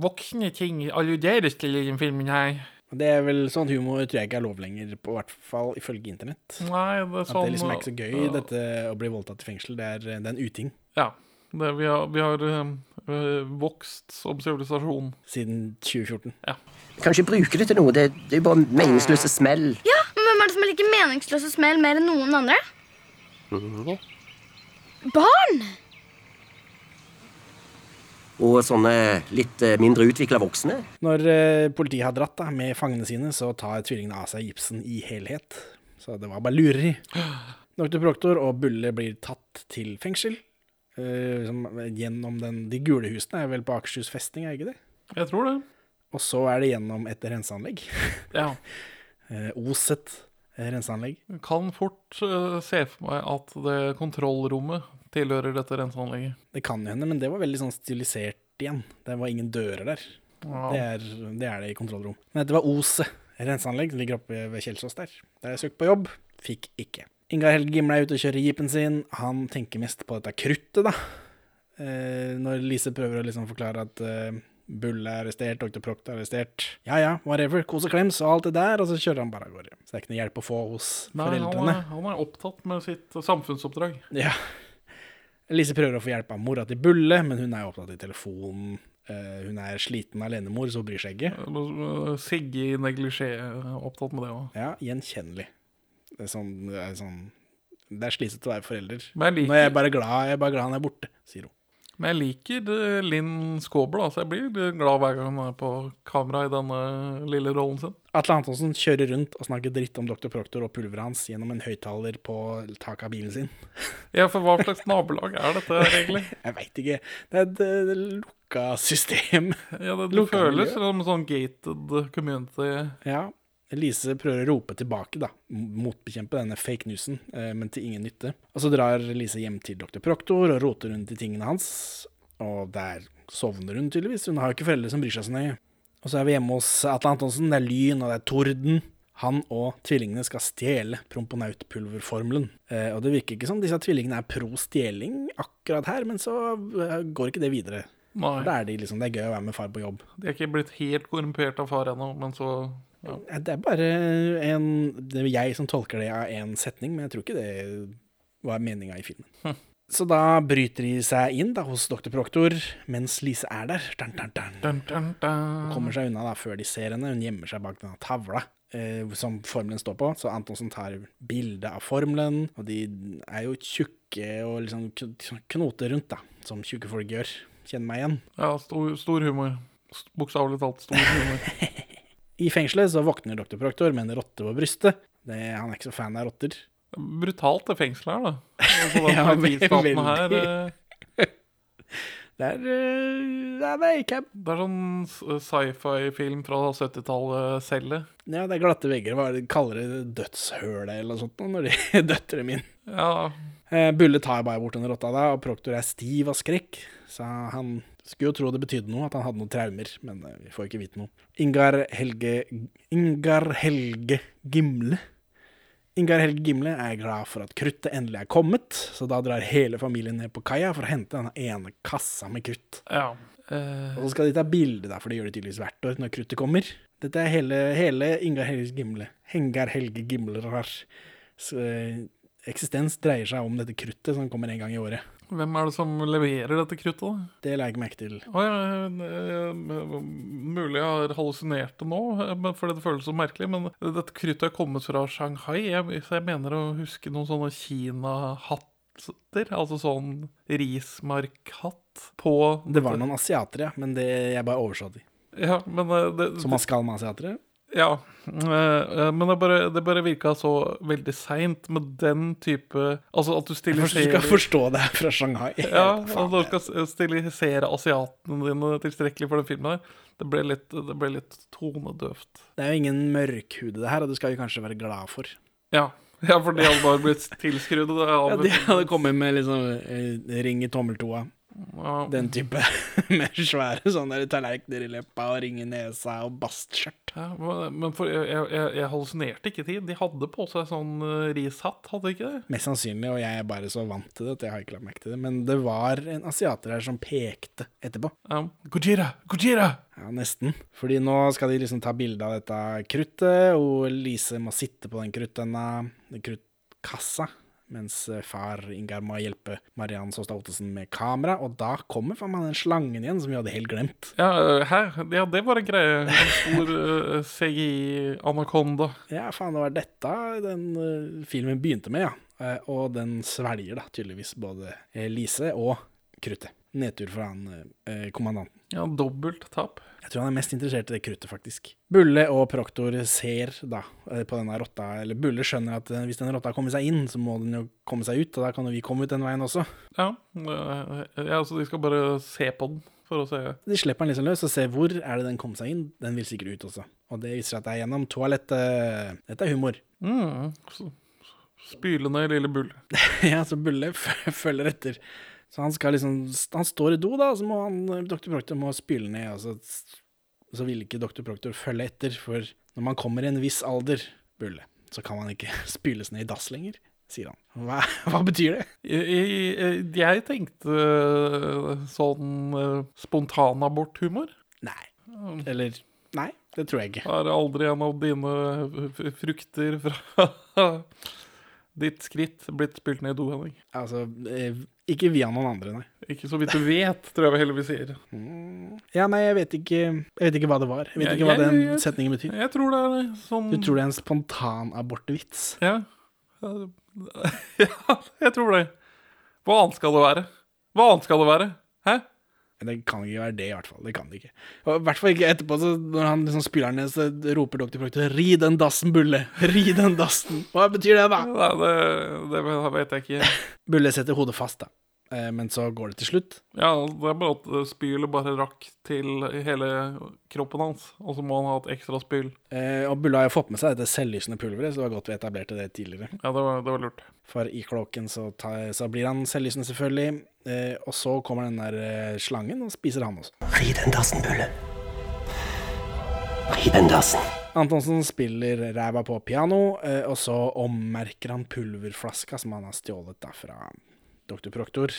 Speaker 2: voksne ting alluderes til i den filmen her.
Speaker 1: Det er vel sånn humor tror jeg ikke er lov lenger, på hvert fall ifølge internett.
Speaker 2: Nei, det er sånn...
Speaker 1: At
Speaker 2: sånn
Speaker 1: det liksom er ikke så gøy,
Speaker 2: ja.
Speaker 1: dette å bli voldtatt i fengsel. Det er, det er en uting.
Speaker 2: Ja. Det, vi har, vi har eh, vokst som sivilisasjon.
Speaker 1: Siden 2014.
Speaker 10: Kan ikke bruke det til noe. Det, det er jo bare meningsløse smell.
Speaker 11: Ja, men hvem er det som liker meningsløse smell mer enn noen andre? Barn!
Speaker 10: Og sånne litt eh, mindre utvikla voksne.
Speaker 1: Når eh, politiet har dratt da, med fangene sine, så tar tvillingene av seg gipsen i helhet. Så det var bare lureri. [GASPS] Dr. Proktor og Bulle blir tatt til fengsel. Eh, som, gjennom den, de gule husene er vel på Akershus festning, er ikke det?
Speaker 2: Jeg tror det.
Speaker 1: Og så er det gjennom et renseanlegg.
Speaker 2: Ja. [LAUGHS]
Speaker 1: Eh, Oset renseanlegg.
Speaker 2: Kan fort uh, se for meg at det kontrollrommet tilhører dette renseanlegget.
Speaker 1: Det kan hende, men det var veldig sånn stilisert igjen. Det var ingen dører der.
Speaker 2: Ja.
Speaker 1: Det, er, det er det i kontrollrom. Men dette var Ose renseanlegg, som ligger oppe ved Kjelsås der. Der jeg søkte på jobb, fikk ikke. Ingar Helge Gimle er ute og kjører jeepen sin. Han tenker mest på dette kruttet, da. Eh, når Lise prøver å liksom forklare at eh, Bull er arrestert, Dr. Proct er arrestert. Ja ja, whatever, kos og klems og alt det der, og så kjører han bare av gårde. Så det er ikke noe hjelp å få hos
Speaker 2: Nei, han
Speaker 1: foreldrene.
Speaker 2: er, han er opptatt med sitt samfunnsoppdrag.
Speaker 1: Ja. Lise prøver å få hjelp av mora til Bulle, men hun er opptatt i telefonen. Uh, hun er sliten alenemor, så hun bryr seg ikke.
Speaker 2: Eh, Sigge i neglisjé opptatt med det òg.
Speaker 1: Ja, gjenkjennelig. Det er sånn Det er, sånn, det er slitsomt å være forelder.
Speaker 2: Men jeg liker-
Speaker 1: Nå er jeg bare glad, jeg er bare glad han er borte, sier hun.
Speaker 2: Men jeg liker eh, Linn Skåber, da, så jeg blir glad hver gang hun er på kamera i denne lille rollen sin.
Speaker 1: Atle Antonsen kjører rundt og snakker dritt om Dr. Proctor og pulveret hans gjennom en høyttaler på taket av bilen sin. [LAUGHS]
Speaker 2: Ja, for hva slags nabolag er dette egentlig? [LAUGHS]
Speaker 1: Jeg veit ikke. Det er et eh, lukka system.
Speaker 2: Ja, det, det føles
Speaker 1: som
Speaker 2: som sånn gated community.
Speaker 1: Ja. Elise prøver å rope tilbake, da. Motbekjempe denne fake newsen, eh, men til ingen nytte. Og så drar Elise hjem til dr. Proktor og roter rundt i tingene hans. Og der sovner hun tydeligvis. Hun har jo ikke foreldre som bryr seg så nøye. Og så er vi hjemme hos Atle Antonsen. Det er lyn, og det er torden. Han og tvillingene skal stjele promponautpulverformelen. Eh, og det virker ikke som disse tvillingene er pro stjeling akkurat her, men så eh, går ikke det videre. Da er de liksom, det er gøy å være med far på jobb.
Speaker 2: De er ikke blitt helt korrumpert av far ennå, men så ja.
Speaker 1: Ja, Det er bare en Det er jeg som tolker det av én setning, men jeg tror ikke det var meninga i filmen.
Speaker 2: Hm.
Speaker 1: Så da bryter de seg inn da hos dr. Proktor mens Lise er der. Dun, dun, dun. Hun kommer seg unna da før de ser henne. Hun gjemmer seg bak denne tavla eh, som formelen står på. Så Antonsen tar bilde av formelen, og de er jo tjukke og liksom knoter rundt, da, som tjukke folk gjør. Kjenner meg igjen.
Speaker 2: Ja, stor, stor humor. Bokstavelig talt stor humor. [LAUGHS]
Speaker 1: I fengselet så våkner dr. Proktor med en rotte på brystet. Det, han er ikke så fan av rotter.
Speaker 2: Brutalt det fengselet her, da. [LAUGHS] Altså,
Speaker 1: Ja,
Speaker 2: veldig. her eh, [LAUGHS]
Speaker 1: Det er uh, Det er camp.
Speaker 2: Det er sånn sci-fi-film fra 70-tallet celle.
Speaker 1: Ja, det er glatte vegger. Hva de kaller det? Dødshølet eller noe sånt når de [LAUGHS] døtter dem inn.
Speaker 2: Ja,
Speaker 1: Eh, Bulle tar bare bort den rotta da, og Proktor er stiv av skrekk. Så han skulle jo tro det betydde noe, at han hadde noen traumer, men eh, vi får ikke vite noe. Ingar Helge Ingar Helge Gimle. Ingar Helge Gimle er glad for at kruttet endelig er kommet, så da drar hele familien ned på kaia for å hente denne ene kassa med krutt.
Speaker 2: ja. Uh...
Speaker 1: Og så skal de ta bilde, da, for det gjør de tydeligvis hvert år når kruttet kommer. Dette er hele, hele Ingar Helge Gimle. Hengar Helge Gimlerars eh, eksistens dreier seg om dette kruttet som kommer en gang i året.
Speaker 2: Hvem er det som leverer dette kruttet, da?
Speaker 1: Det legger jeg merke til.
Speaker 2: Å ja, eh, mulig jeg har hallusinert det nå, eh, fordi det føles så merkelig. Men dette kruttet er kommet fra Shanghai, jeg, så jeg mener å huske noen sånne Kina-hatter. Altså sånn rismarkhatt på
Speaker 1: Det var noen asiatere, men det, jeg bare overså de.
Speaker 2: Ja, men eh, det,
Speaker 1: Som man skal med asiatere.
Speaker 2: Ja, eh, eh, men det bare, det bare virka så veldig seint med den type Altså at du
Speaker 1: stiller forstår- du skal forstå det her fra Shanghai. [LAUGHS]
Speaker 2: Ja, at du skal stilisere asiatene dine tilstrekkelig for den filmen her. Det ble litt, det ble litt tonedøvt.
Speaker 1: Det er jo ingen mørkhude det her, og det skal vi kanskje være glad for.
Speaker 2: Ja, ja for de hadde bare blitt tilskrudd
Speaker 1: Ja, de hadde kommet med liksom eh, ring i tommeltoa.
Speaker 2: Ja.
Speaker 1: Den type [LAUGHS] med svære sånne tallerkener i leppa og ring i nesa og bastskjørt.
Speaker 2: Ja, men men for jeg, jeg, jeg hallusinerte ikke tid. De hadde på seg sånn eh, rishatt, hadde de ikke det?
Speaker 1: Mest sannsynlig, og jeg er bare så vant til det at jeg har ikke lagt merke til det. Men det var en asiater her som pekte etterpå.
Speaker 2: Um, Gojira! Gojira!
Speaker 1: Ja, nesten. Fordi nå skal de liksom ta bilde av dette kruttet, og Lise må sitte på den kruttønna, den kruttkassa, mens eh, far Ingar må hjelpe Mariann Såstad Ottesen med kamera, og da kommer faen meg den slangen igjen, som vi hadde helt glemt.
Speaker 2: Ja, eh, hæ? Ja, det var en greie. En stor eh, CGI-anakonda.
Speaker 1: Ja, faen, det var dette den uh, filmen begynte med, ja. Uh, og den svelger da tydeligvis både Lise og kruttet. Nedtur for han eh, kommandanten.
Speaker 2: Ja, dobbelt tap.
Speaker 1: Jeg tror han er mest interessert i det kruttet, faktisk. Bulle og Proktor ser da eh, på denne rotta, eller Bulle skjønner at eh, hvis den rotta kommer seg inn, så må den jo komme seg ut, og da kan jo vi komme ut den veien også.
Speaker 2: Ja, eh, ja, så de skal bare se på den for å se.
Speaker 1: De slipper den liksom løs og ser hvor er det den kom seg inn. Den vil sikkert ut også. Og det viser seg at det er gjennom toalettet. Dette er humor.
Speaker 2: Mm, spylende lille bull. [LAUGHS]
Speaker 1: ja, så Bulle følger etter. Så han skal liksom Han står i do, da, så må han Dr. Proctor må spyle ned, og så, så vil ikke Dr. Proctor følge etter, for når man kommer i en viss alder, Bulle, så kan man ikke [LAUGHS] spyles ned i dass lenger, sier han. Hva, [LAUGHS] hva betyr det?
Speaker 2: Jeg, jeg, tenkte eh, sånn eh, spontanaborthumor.
Speaker 1: Nei. Eller Nei, det tror jeg ikke.
Speaker 2: Er aldri en av dine frukter fra [LAUGHS] ditt skritt blitt spilt ned i do, Henning?
Speaker 1: Altså, eh, ikke via noen andre, nei.
Speaker 2: Ikke så vidt du vet, tror jeg vi heller vi sier.
Speaker 1: Ja, nei, jeg vet ikke Jeg vet ikke hva det var. Jeg vet
Speaker 2: Jeg-
Speaker 1: ikke hva
Speaker 2: jeg-
Speaker 1: den setningen betyr.
Speaker 2: Jeg tror det er sånn
Speaker 1: Du tror det er en spontanabortvits?
Speaker 2: Ja. [LAUGHS] ja, jeg tror det. Hva annet skal det være? Hva annet skal det være? Hæ?
Speaker 1: Det kan ikke være det, i hvert fall. Det kan det ikke. Og I hvert fall ikke etterpå, så når han liksom spiller ned, så roper doktor Proctor 'Ri den dassen, Bulle! Ri den dassen!' Hva betyr det, da?
Speaker 2: Ja, det, det vet jeg ikke.
Speaker 1: Bulle setter hodet fast, da. Eh, Men så går det til slutt.
Speaker 2: Ja, det er bare at spylet bare rakk til hele kroppen hans, og så må han ha et ekstra spyl.
Speaker 1: Eh, Og Bulle har jo fått med seg dette selvlysende pulveret, så det var godt vi etablerte det tidligere.
Speaker 2: Ja, det var, det var lurt.
Speaker 1: For i kråken så, tar- så blir han selvlysende, selvfølgelig. Eh, Og så kommer den der eh, slangen og spiser han også.
Speaker 10: Ri den dassen, Bulle. Ri den dassen.
Speaker 1: Antonsen spiller ræva på piano, eh, og så ommerker han pulverflaska som han har stjålet da fra Dr. Proktor.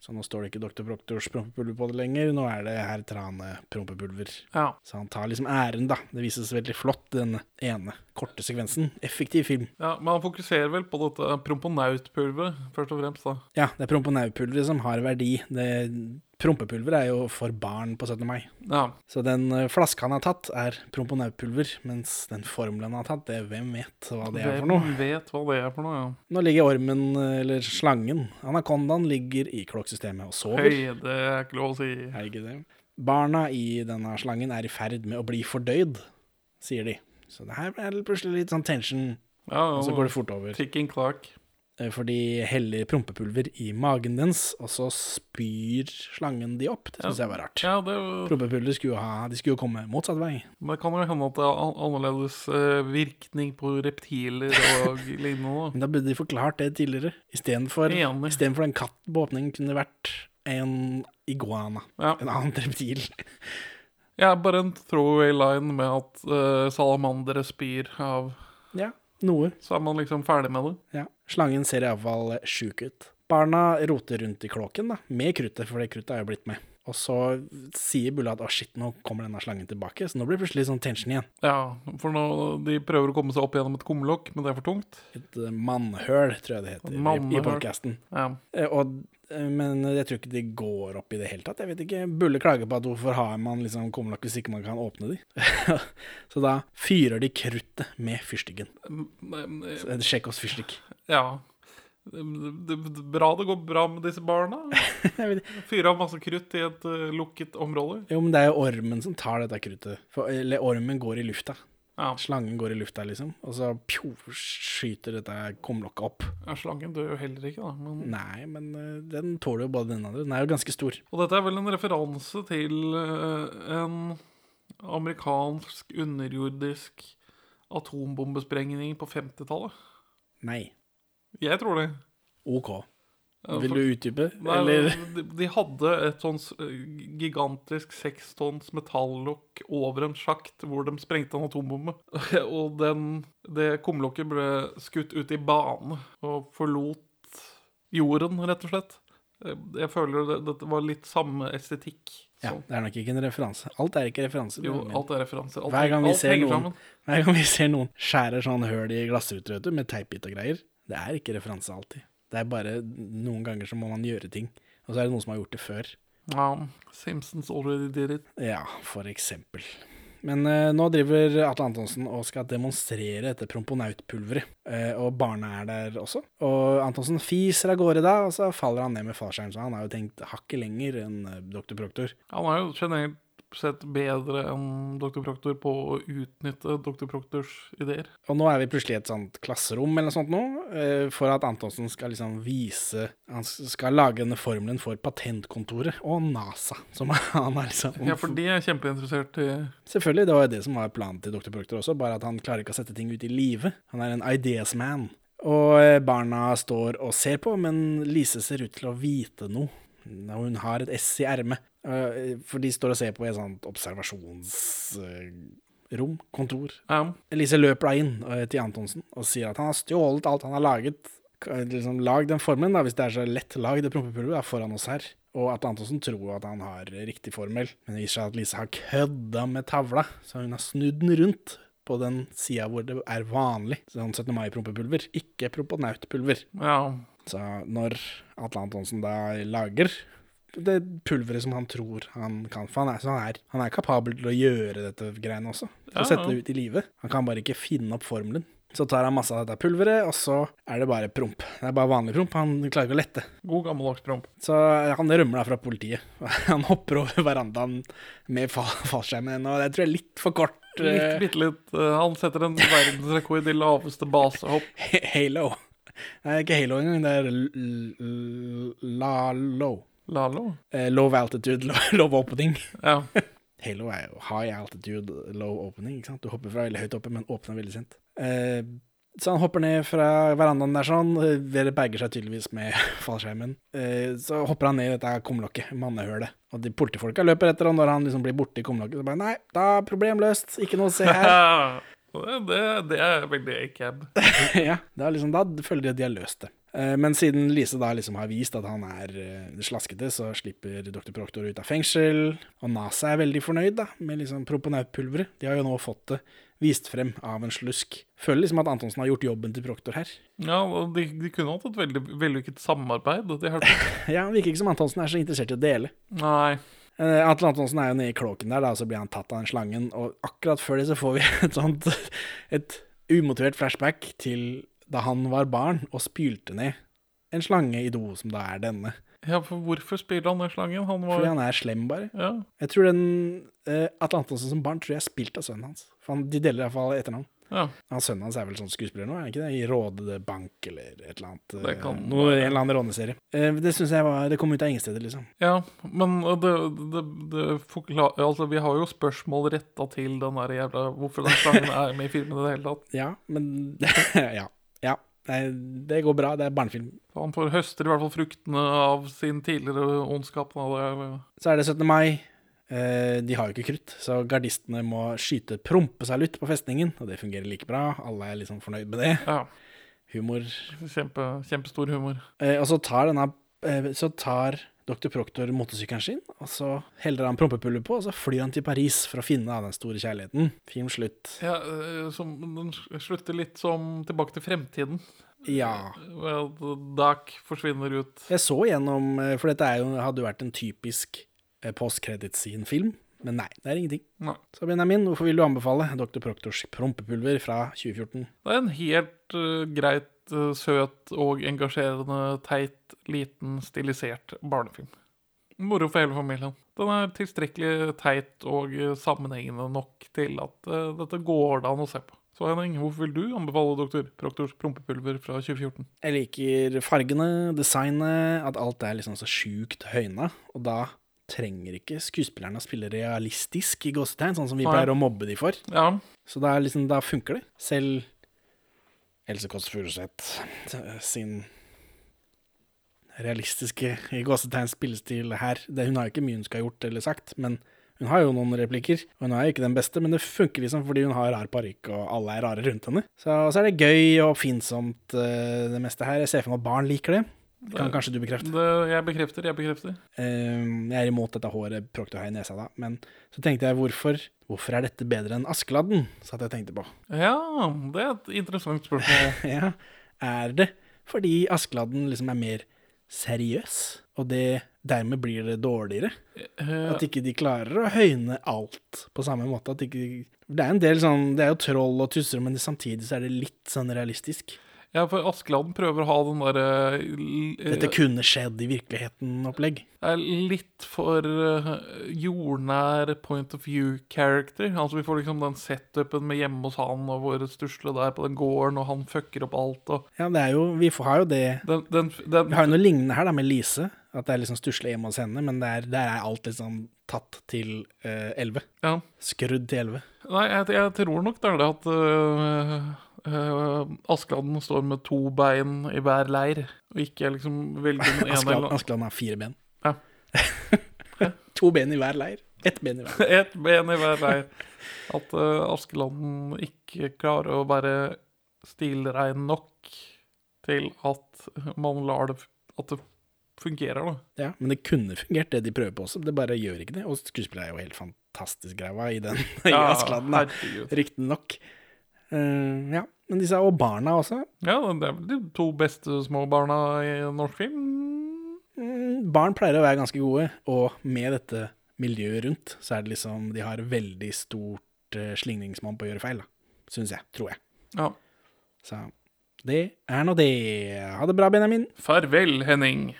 Speaker 1: Så nå står det ikke Dr. Proktors prompepulver på det lenger, nå er det herr Trane prompepulver.
Speaker 2: Ja.
Speaker 1: Så han tar liksom æren, da. Det vises veldig flott, den ene korte sekvensen. Effektiv film.
Speaker 2: Ja, Men han fokuserer vel på dette promponautpulveret, først og fremst, da.
Speaker 1: Ja, det er promponautpulveret som har verdi. Det Prompepulver er jo for barn på 17. mai.
Speaker 2: Ja.
Speaker 1: Så den eh, flaska han har tatt, er promponaupulver, mens den formelen han har tatt, det hvem vet hva det er for noe.
Speaker 2: Hvem vet hva det er for noe, ja.
Speaker 1: Nå ligger ormen, eh, eller slangen, anakondaen, ligger i klokksystemet og sover.
Speaker 2: Høy, det er ikke lov å si.
Speaker 1: Er ikke det? Barna i denne slangen er i ferd med å bli fordøyd, sier de. Så det her er plutselig litt sånn tension,
Speaker 2: Ja,
Speaker 1: og så går det fort over.
Speaker 2: Ticking clock.
Speaker 1: Eh, For de heller prompepulver i magen dens, og så spyr slangen de opp. Det syns jeg var rart.
Speaker 2: Ja, det,
Speaker 1: Prompepulver skulle jo ha, de skulle jo komme motsatt vei.
Speaker 2: men det kan jo hende at det er annerledes eh, virkning på reptiler og [LAUGHS] lignende.
Speaker 1: Men da burde de forklart det tidligere. Istedenfor den katten på åpningen kunne det vært en iguana.
Speaker 2: Ja.
Speaker 1: En annen reptil.
Speaker 2: Ja, bare en throwaway line med at uh, salamandere spyr av
Speaker 1: Ja, noe.
Speaker 2: Så er man liksom ferdig med det.
Speaker 1: Ja. Slangen ser iallfall sjuk ut. Barna roter rundt i kråken da, med kruttet, for det kruttet er jo blitt med. Og så sier Bulla at å shit, nå kommer denne slangen tilbake. Så nå blir det plutselig sånn tension igjen.
Speaker 2: Ja, for nå, de prøver å komme seg opp gjennom et kumlokk, men det er for tungt.
Speaker 1: Et mannhøl, tror jeg det heter i- i
Speaker 2: podkasten.
Speaker 1: podcasten.
Speaker 2: Ja.
Speaker 1: Eh, Og, men jeg tror ikke de går opp i det hele tatt. Jeg vet ikke, Bulle klager på at hvorfor har man liksom kumlokk hvis ikke man kan åpne de? [LAUGHS] så da fyrer de kruttet med fyrstikken. Eh, Sjekk oss fyrstikk.
Speaker 2: Ja. Det, det, det, bra det går bra med disse barna. [LAUGHS] Fyre av masse krutt i et eh, lukket område.
Speaker 1: Jo, men det er jo ormen som tar dette kruttet. For, eller ormen går i lufta.
Speaker 2: Ja.
Speaker 1: Slangen går i lufta, liksom. Og så pjo, skyter dette kumlokket opp.
Speaker 2: Ja, slangen dør jo heller ikke, da. Men...
Speaker 1: Nei, men uh, den tåler jo både den andre. Den er jo ganske stor.
Speaker 2: Og dette er vel en referanse til uh, en amerikansk underjordisk atombombesprengning på 50-tallet.
Speaker 1: Nei.
Speaker 2: Jeg tror det.
Speaker 1: OK. Vil du utdype? Eller
Speaker 2: de, de hadde et sånn gigantisk sekstons metallokk over en sjakt hvor de sprengte en atombombe. [LAUGHS] Og den, det kumlokket ble skutt ut i bane og forlot jorden, rett og slett. Jeg føler det, dette var litt samme estetikk.
Speaker 1: Ja, det er nok ikke en referanse. Alt er ikke referanser.
Speaker 2: Jo, alt er referanser. Alt,
Speaker 1: hver gang vi
Speaker 2: alt
Speaker 1: ser noen. Hver gang vi ser noen skjærer sånn høl i glassruter med teipbit og greier, det er ikke referanse alltid. Det er bare noen ganger så må man gjøre ting. Og så er det noen som har gjort det før.
Speaker 2: Ja, Simpsons already did it.
Speaker 1: Ja, for eksempel. Men eh, nå driver Atle Antonsen og skal demonstrere dette promponautpulveret. Eh, og barna er der også. Og Antonsen fiser av gårde da, og så faller han ned med fallskjerm. Så han har jo tenkt hakket lenger enn eh, Dr. Proktor.
Speaker 2: Han er jo generelt sett bedre enn Dr. Proktor på å utnytte Dr. Proktors ideer.
Speaker 1: Og nå er vi plutselig i et sånt klasserom eller noe sånt nå, eh, for at Antonsen skal liksom vise Han skal lage denne formelen for patentkontoret og NASA, som [LAUGHS] han er liksom
Speaker 2: Ja, for de er kjempeinteressert i
Speaker 1: Selvfølgelig, det var jo det som var planen til Dr. Proktor også, bare at han klarer ikke å sette ting ut i live. Han er en ideas man. Og eh, barna står og ser på, men Lise ser ut til å vite noe. Hun har et ess i ermet. Eh, For de står og ser på et sånt observasjonsrom, kontor. Elise løper da inn eh, til Antonsen og sier at han har stjålet alt han har laget. Liksom, lag den formelen, da, hvis det er så lett. Lag det prompepulveret da, foran oss her. Og at Antonsen tror at han har riktig formel. Men det viser seg at Lise har kødda med tavla, så hun har snudd den rundt på den sida hvor det er vanlig. Sånn 17. mai-prompepulver, ikke proponautpulver.
Speaker 2: Ja.
Speaker 1: Så når Atle Antonsen da lager det pulveret som han tror han kan For han er, så han er, han er kapabel til å gjøre dette greiene også. Til å sette det ut i livet. Han kan bare ikke finne opp formelen. Så tar han masse av dette pulveret, og så er det bare promp. Det er bare vanlig promp. Han klarer ikke å lette.
Speaker 2: God gammeldags promp.
Speaker 1: Så han rømmer da fra politiet. [LAUGHS] Han hopper over verandaen med fall fallskjermen, og det tror jeg er litt for kort.
Speaker 2: Litt,
Speaker 1: eh,
Speaker 2: bitte litt. eh, Han setter en verdensrekord i laveste basehopp. [LAUGHS]
Speaker 1: Halo. Nei, ikke Halo engang. Det er l- l- Lalo. Eh, low altitude, [LAUGHS] low, low opening.
Speaker 2: Ja. [LAUGHS]
Speaker 1: Halo er jo high altitude, low opening. ikke sant? Du hopper fra veldig høyt oppe, men åpner veldig sent. Eh, så han hopper ned fra verandaen der sånn. eh, Dere berger seg tydeligvis med [LAUGHS] fallskjermen. Eh, så hopper han ned i dette kumlokket, mannehølet. Og de politifolka løper etter, og når han liksom blir borte i kumlokket, så bare Nei, da er problem løst. Ikke noe å se her.
Speaker 2: det, det er veldig acab.
Speaker 1: ja, det er liksom, da føler de at de har løst det. Eh, Men siden Lise da liksom har vist at han er eh, slaskete, så slipper Dr. Proktor ut av fengsel. Og NASA er veldig fornøyd da, med liksom proponautpulveret. De har jo nå fått det vist frem av en slusk. Føler liksom at Antonsen har gjort jobben til Proktor her.
Speaker 2: Ja, og de, de kunne hatt et veldig vellykket samarbeid. Det. [LAUGHS]
Speaker 1: Ja, det virker ikke som Antonsen er så interessert i å dele.
Speaker 2: Nei.
Speaker 1: Eh, Atle Antonsen er jo nede i klåken der, da, og så blir han tatt av den slangen. Og akkurat før det så får vi [LAUGHS] et sånt Et umotivert flashback til da han var barn og spylte ned en slange i do, som da er denne.
Speaker 2: Ja, for hvorfor spiller han den slangen? Han var
Speaker 1: Fordi han er slem, bare.
Speaker 2: Ja.
Speaker 1: Jeg tror den uh, Atle Antonsen som barn tror jeg er spilt av sønnen hans. For han, De deler iallfall etternavn.
Speaker 2: Ja.
Speaker 1: Han Sønnen hans er vel sånn skuespiller nå, er han ikke det? I Rådede Bank eller et eller annet.
Speaker 2: Det
Speaker 1: eh,
Speaker 2: kan
Speaker 1: noe, en eller annen råneserie. Eh, det syns jeg var Det kom ut av ingen steder, liksom.
Speaker 2: Ja, men det, det, det forklarer altså, Vi har jo spørsmål retta til den der jævla Hvorfor den slangen er med i filmen i det hele tatt.
Speaker 1: Ja, men [LAUGHS] Ja. Ja. Det går bra. Det er barnefilm.
Speaker 2: Han får høster i hvert fall fruktene av sin tidligere ondskap. da,
Speaker 1: Så er det 17. mai. Eh, de har jo ikke krutt, så gardistene må skyte prompesalutt på festningen. Og det fungerer like bra. Alle er liksom fornøyd med det.
Speaker 2: Ja.
Speaker 1: Humor.
Speaker 2: Kjempe, kjempestor humor.
Speaker 1: Eh, og så tar denne eh, Så tar Dr. Proctor motorsykkelen sin, og så heller han prompepulver på, og så flyr han til Paris for å finne den store kjærligheten. Film slutt.
Speaker 2: Ja, eh, som, Den slutter litt som Tilbake til fremtiden.
Speaker 1: Ja.
Speaker 2: Well, Doc forsvinner ut.
Speaker 1: Jeg så gjennom eh, For dette er jo, hadde jo vært en typisk eh, post-credit-scene-film. Men nei, det er ingenting.
Speaker 2: Nei.
Speaker 1: Så Benjamin, hvorfor vil du anbefale Dr. Proctors prompepulver fra 2014?
Speaker 2: Det er en helt uh, greit, søt og engasjerende, teit, liten, stilisert barnefilm. Moro for hele familien. Den er tilstrekkelig teit og eh, sammenhengende nok til at uh, dette går det an å se på. Så Henning, hvorfor vil du anbefale Doktor Proktors prompepulver fra 2014?
Speaker 1: Jeg liker fargene, designet, at alt er liksom så sjukt høyna. Og da trenger ikke skuespillerne å spille realistisk i gåsetegn, sånn som vi pleier å mobbe de for.
Speaker 2: Ja.
Speaker 1: Så da, liksom, da funker det. Selv Else Kåss Furuseth sin realistiske i gåsetegn spillestil her. Det, hun har jo ikke mye hun skal ha gjort eller sagt, men hun har jo noen replikker. Og hun er jo ikke den beste, men det funker liksom fordi hun har rar parykk, og alle er rare rundt henne. Så, så er det gøy og oppfinnsomt, eh, det meste her. Jeg ser for meg at barn liker det. Det kan kanskje du bekrefte.
Speaker 2: Det, jeg bekrefter, jeg bekrefter.
Speaker 1: Eh, jeg er imot dette håret Proctor har i nesa, da. Men så tenkte jeg, hvorfor, hvorfor er dette bedre enn Askeladden? Satt jeg tenkte på.
Speaker 2: Ja, det er et interessant spørsmål. [LAUGHS]
Speaker 1: ja, er det fordi Askeladden liksom er mer seriøs, og det dermed blir det dårligere?
Speaker 2: Eh,
Speaker 1: At ikke de klarer å høyne alt på samme måte. At ikke, det er en del sånn Det er jo troll og tusser, men samtidig så er det litt sånn realistisk.
Speaker 2: Ja, for Askeladden prøver å ha den derre
Speaker 1: Dette kunne skjedd i virkeligheten-opplegg.
Speaker 2: litt for eh, jordnær point of view-character. Altså Vi får liksom den setupen med hjemme hos han og våre stusle der på den gården, og han fucker opp alt. Og
Speaker 1: Ja, det er jo Vi får, har jo det
Speaker 2: den, den, den,
Speaker 1: Vi har jo noe lignende her, da, med Lise. At det er liksom stusle hjemme hos henne, men der, der er alt liksom tatt til elleve. Uh,
Speaker 2: Ja.
Speaker 1: Skrudd til 11.
Speaker 2: Nei, jeg, jeg tror nok det er det at øh, Askeladden står med to bein i hver leir, og ikke liksom velger den ene
Speaker 1: Askeladden,
Speaker 2: eller
Speaker 1: Askeladden har fire ben.
Speaker 2: Ja. [LAUGHS]
Speaker 1: to ben i hver leir. Ett ben i hver.
Speaker 2: Ett ben i hver leir. At uh, Askeladden ikke klarer å være stilrein nok til at man lar det At det fungerer, da.
Speaker 1: Ja, men det kunne fungert, det de prøver på også. Det bare gjør ikke det. Og skuespillet er jo helt fantastisk ræva i den [LAUGHS] i
Speaker 2: Ja,
Speaker 1: Askeladden, da. Riktignok. Uh, ja, men disse og barna også.
Speaker 2: Ja, det er vel de to beste små barna i norsk film.
Speaker 1: Mm, barn pleier å være ganske gode, og med dette miljøet rundt, så er det liksom De har veldig stort uh, slingringsmonn på å gjøre feil, da. Syns jeg. Tror jeg.
Speaker 2: Ja.
Speaker 1: Så det er nå det. Ha det bra, Benjamin.
Speaker 2: Farvel, Henning.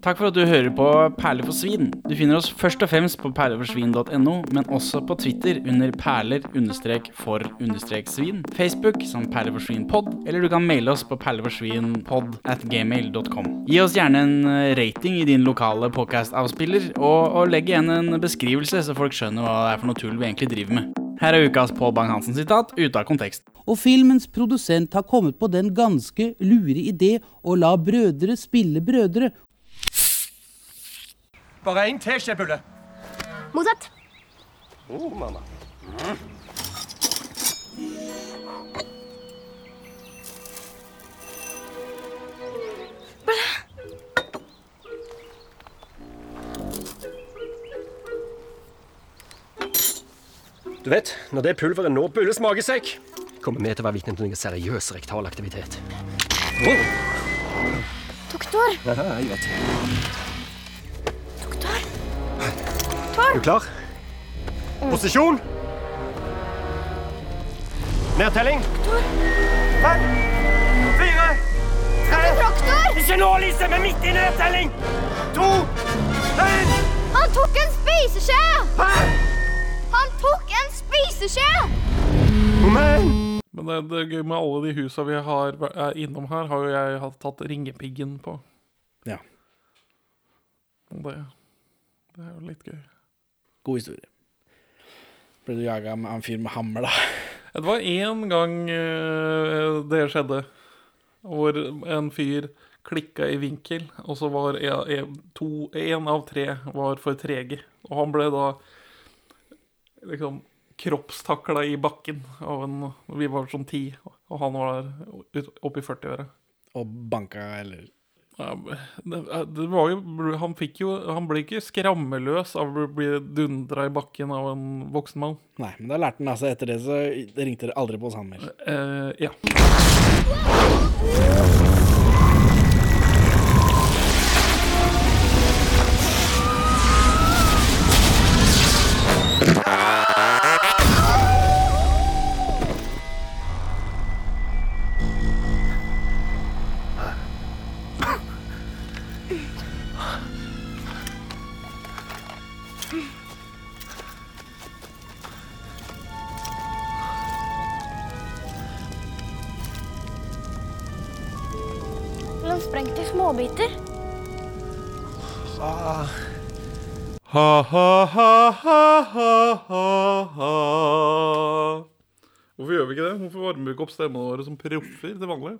Speaker 12: Takk for at du hører på Perler for svin. Du finner oss først og fremst på perleforsvin.no, men også på Twitter under perler-for-svin, Facebook som perleforsvinpod, eller du kan maile oss på perleforsvinpod at gmail.com. Gi oss gjerne en eh, rating i din lokale podcast-avspiller, og, og legg igjen en beskrivelse, så folk skjønner hva det er for noe tull vi egentlig driver med. Her er ukas Pål Bang-Hansen-sitat ute av kontekst.
Speaker 13: Og filmens produsent har kommet på den ganske lure idé å la brødre spille brødre.
Speaker 9: Bare en teskjepulle.
Speaker 11: Motsatt.
Speaker 9: Oh, mamma. Du vet, når det pulveret når Bulles magesekk, kommer vi til å være vitne til noe seriøs rektal aktivitet. Wow.
Speaker 11: Doktor.
Speaker 9: Ja, jeg vet. Er du klar? Posisjon. Nedtelling. Fem, fire, tre! Ikke nå, Lise, Vi er midt i nedtelling! To, én
Speaker 11: Han tok en spiseskje!
Speaker 9: Hæ?
Speaker 11: Han tok en spiseskje!
Speaker 9: Men
Speaker 2: Men det, det er gøy med alle de husa vi har, er innom her, har jo jeg hatt tatt ringepiggen på.
Speaker 1: Ja.
Speaker 2: Og det, det er jo litt gøy.
Speaker 1: God historie. Ble du jaga av en fyr med hammer, da? [LAUGHS]
Speaker 2: Det var én gang eh, det skjedde, hvor en fyr klikka i vinkel, og så var en av tre var for trege. Og han ble da liksom kroppstakla i bakken av en Vi var sånn ti, og han var ut- oppe i 40-åra.
Speaker 1: Og banka, eller
Speaker 2: det, det var jo Han fikk jo Han ble ikke skrammeløs av å bli dundra i bakken av en voksen mann.
Speaker 1: Nei, men da lærte han altså etter det, så ringte dere aldri på hos han mer.
Speaker 2: Eh, ja. Ha-ha-ha-ha-ha-ha. Hvorfor gjør vi ikke det? Hvorfor varmer vi ikke opp stemmene våre som proffer til vanlig?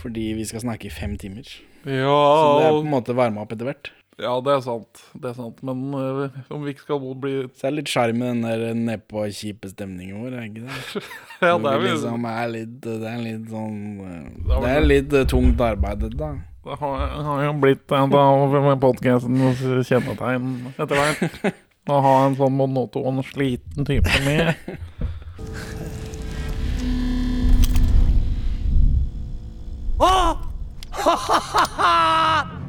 Speaker 1: Fordi vi skal snakke i fem timer.
Speaker 2: Ja
Speaker 1: Så det er på en måte varma opp etter hvert.
Speaker 2: Ja, det er sant. Det er sant. Men øh, om vi ikke skal bli
Speaker 1: Så det er litt sjarm med den der nedpå-kjipe stemningen vår, er ikke det? [LAUGHS]
Speaker 2: Ja, det er
Speaker 1: vi liksom er litt Det er litt sånn eh,
Speaker 2: Det er
Speaker 1: litt eh, tungt arbeid, dette, da.
Speaker 2: Det har, har jo blitt en av podkastens kjennetegn etter hvert. Å ha en sånn monoton, sliten type med.
Speaker 8: Flyvele! [LAUGHS]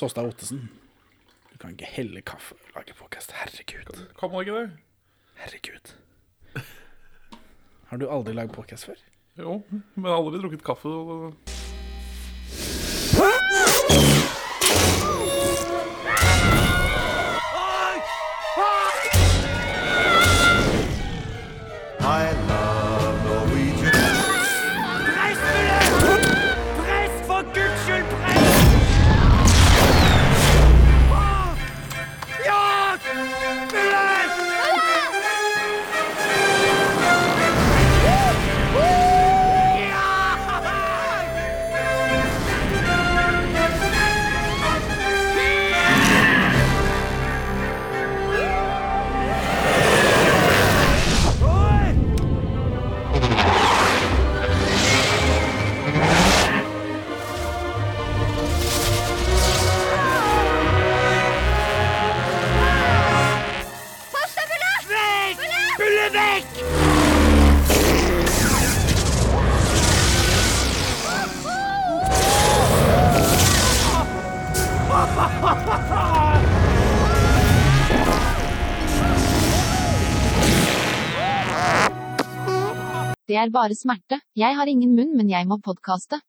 Speaker 1: Såstad Ottesen. Du kan ikke helle kaffe og lage podkast. Herregud.
Speaker 2: Kan man ikke det?
Speaker 1: Herregud. Har du aldri lagd podkast før?
Speaker 2: Jo, men jeg har aldri drukket kaffe. og-
Speaker 4: er bare smerte. Jeg har ingen munn, men jeg må podkaste.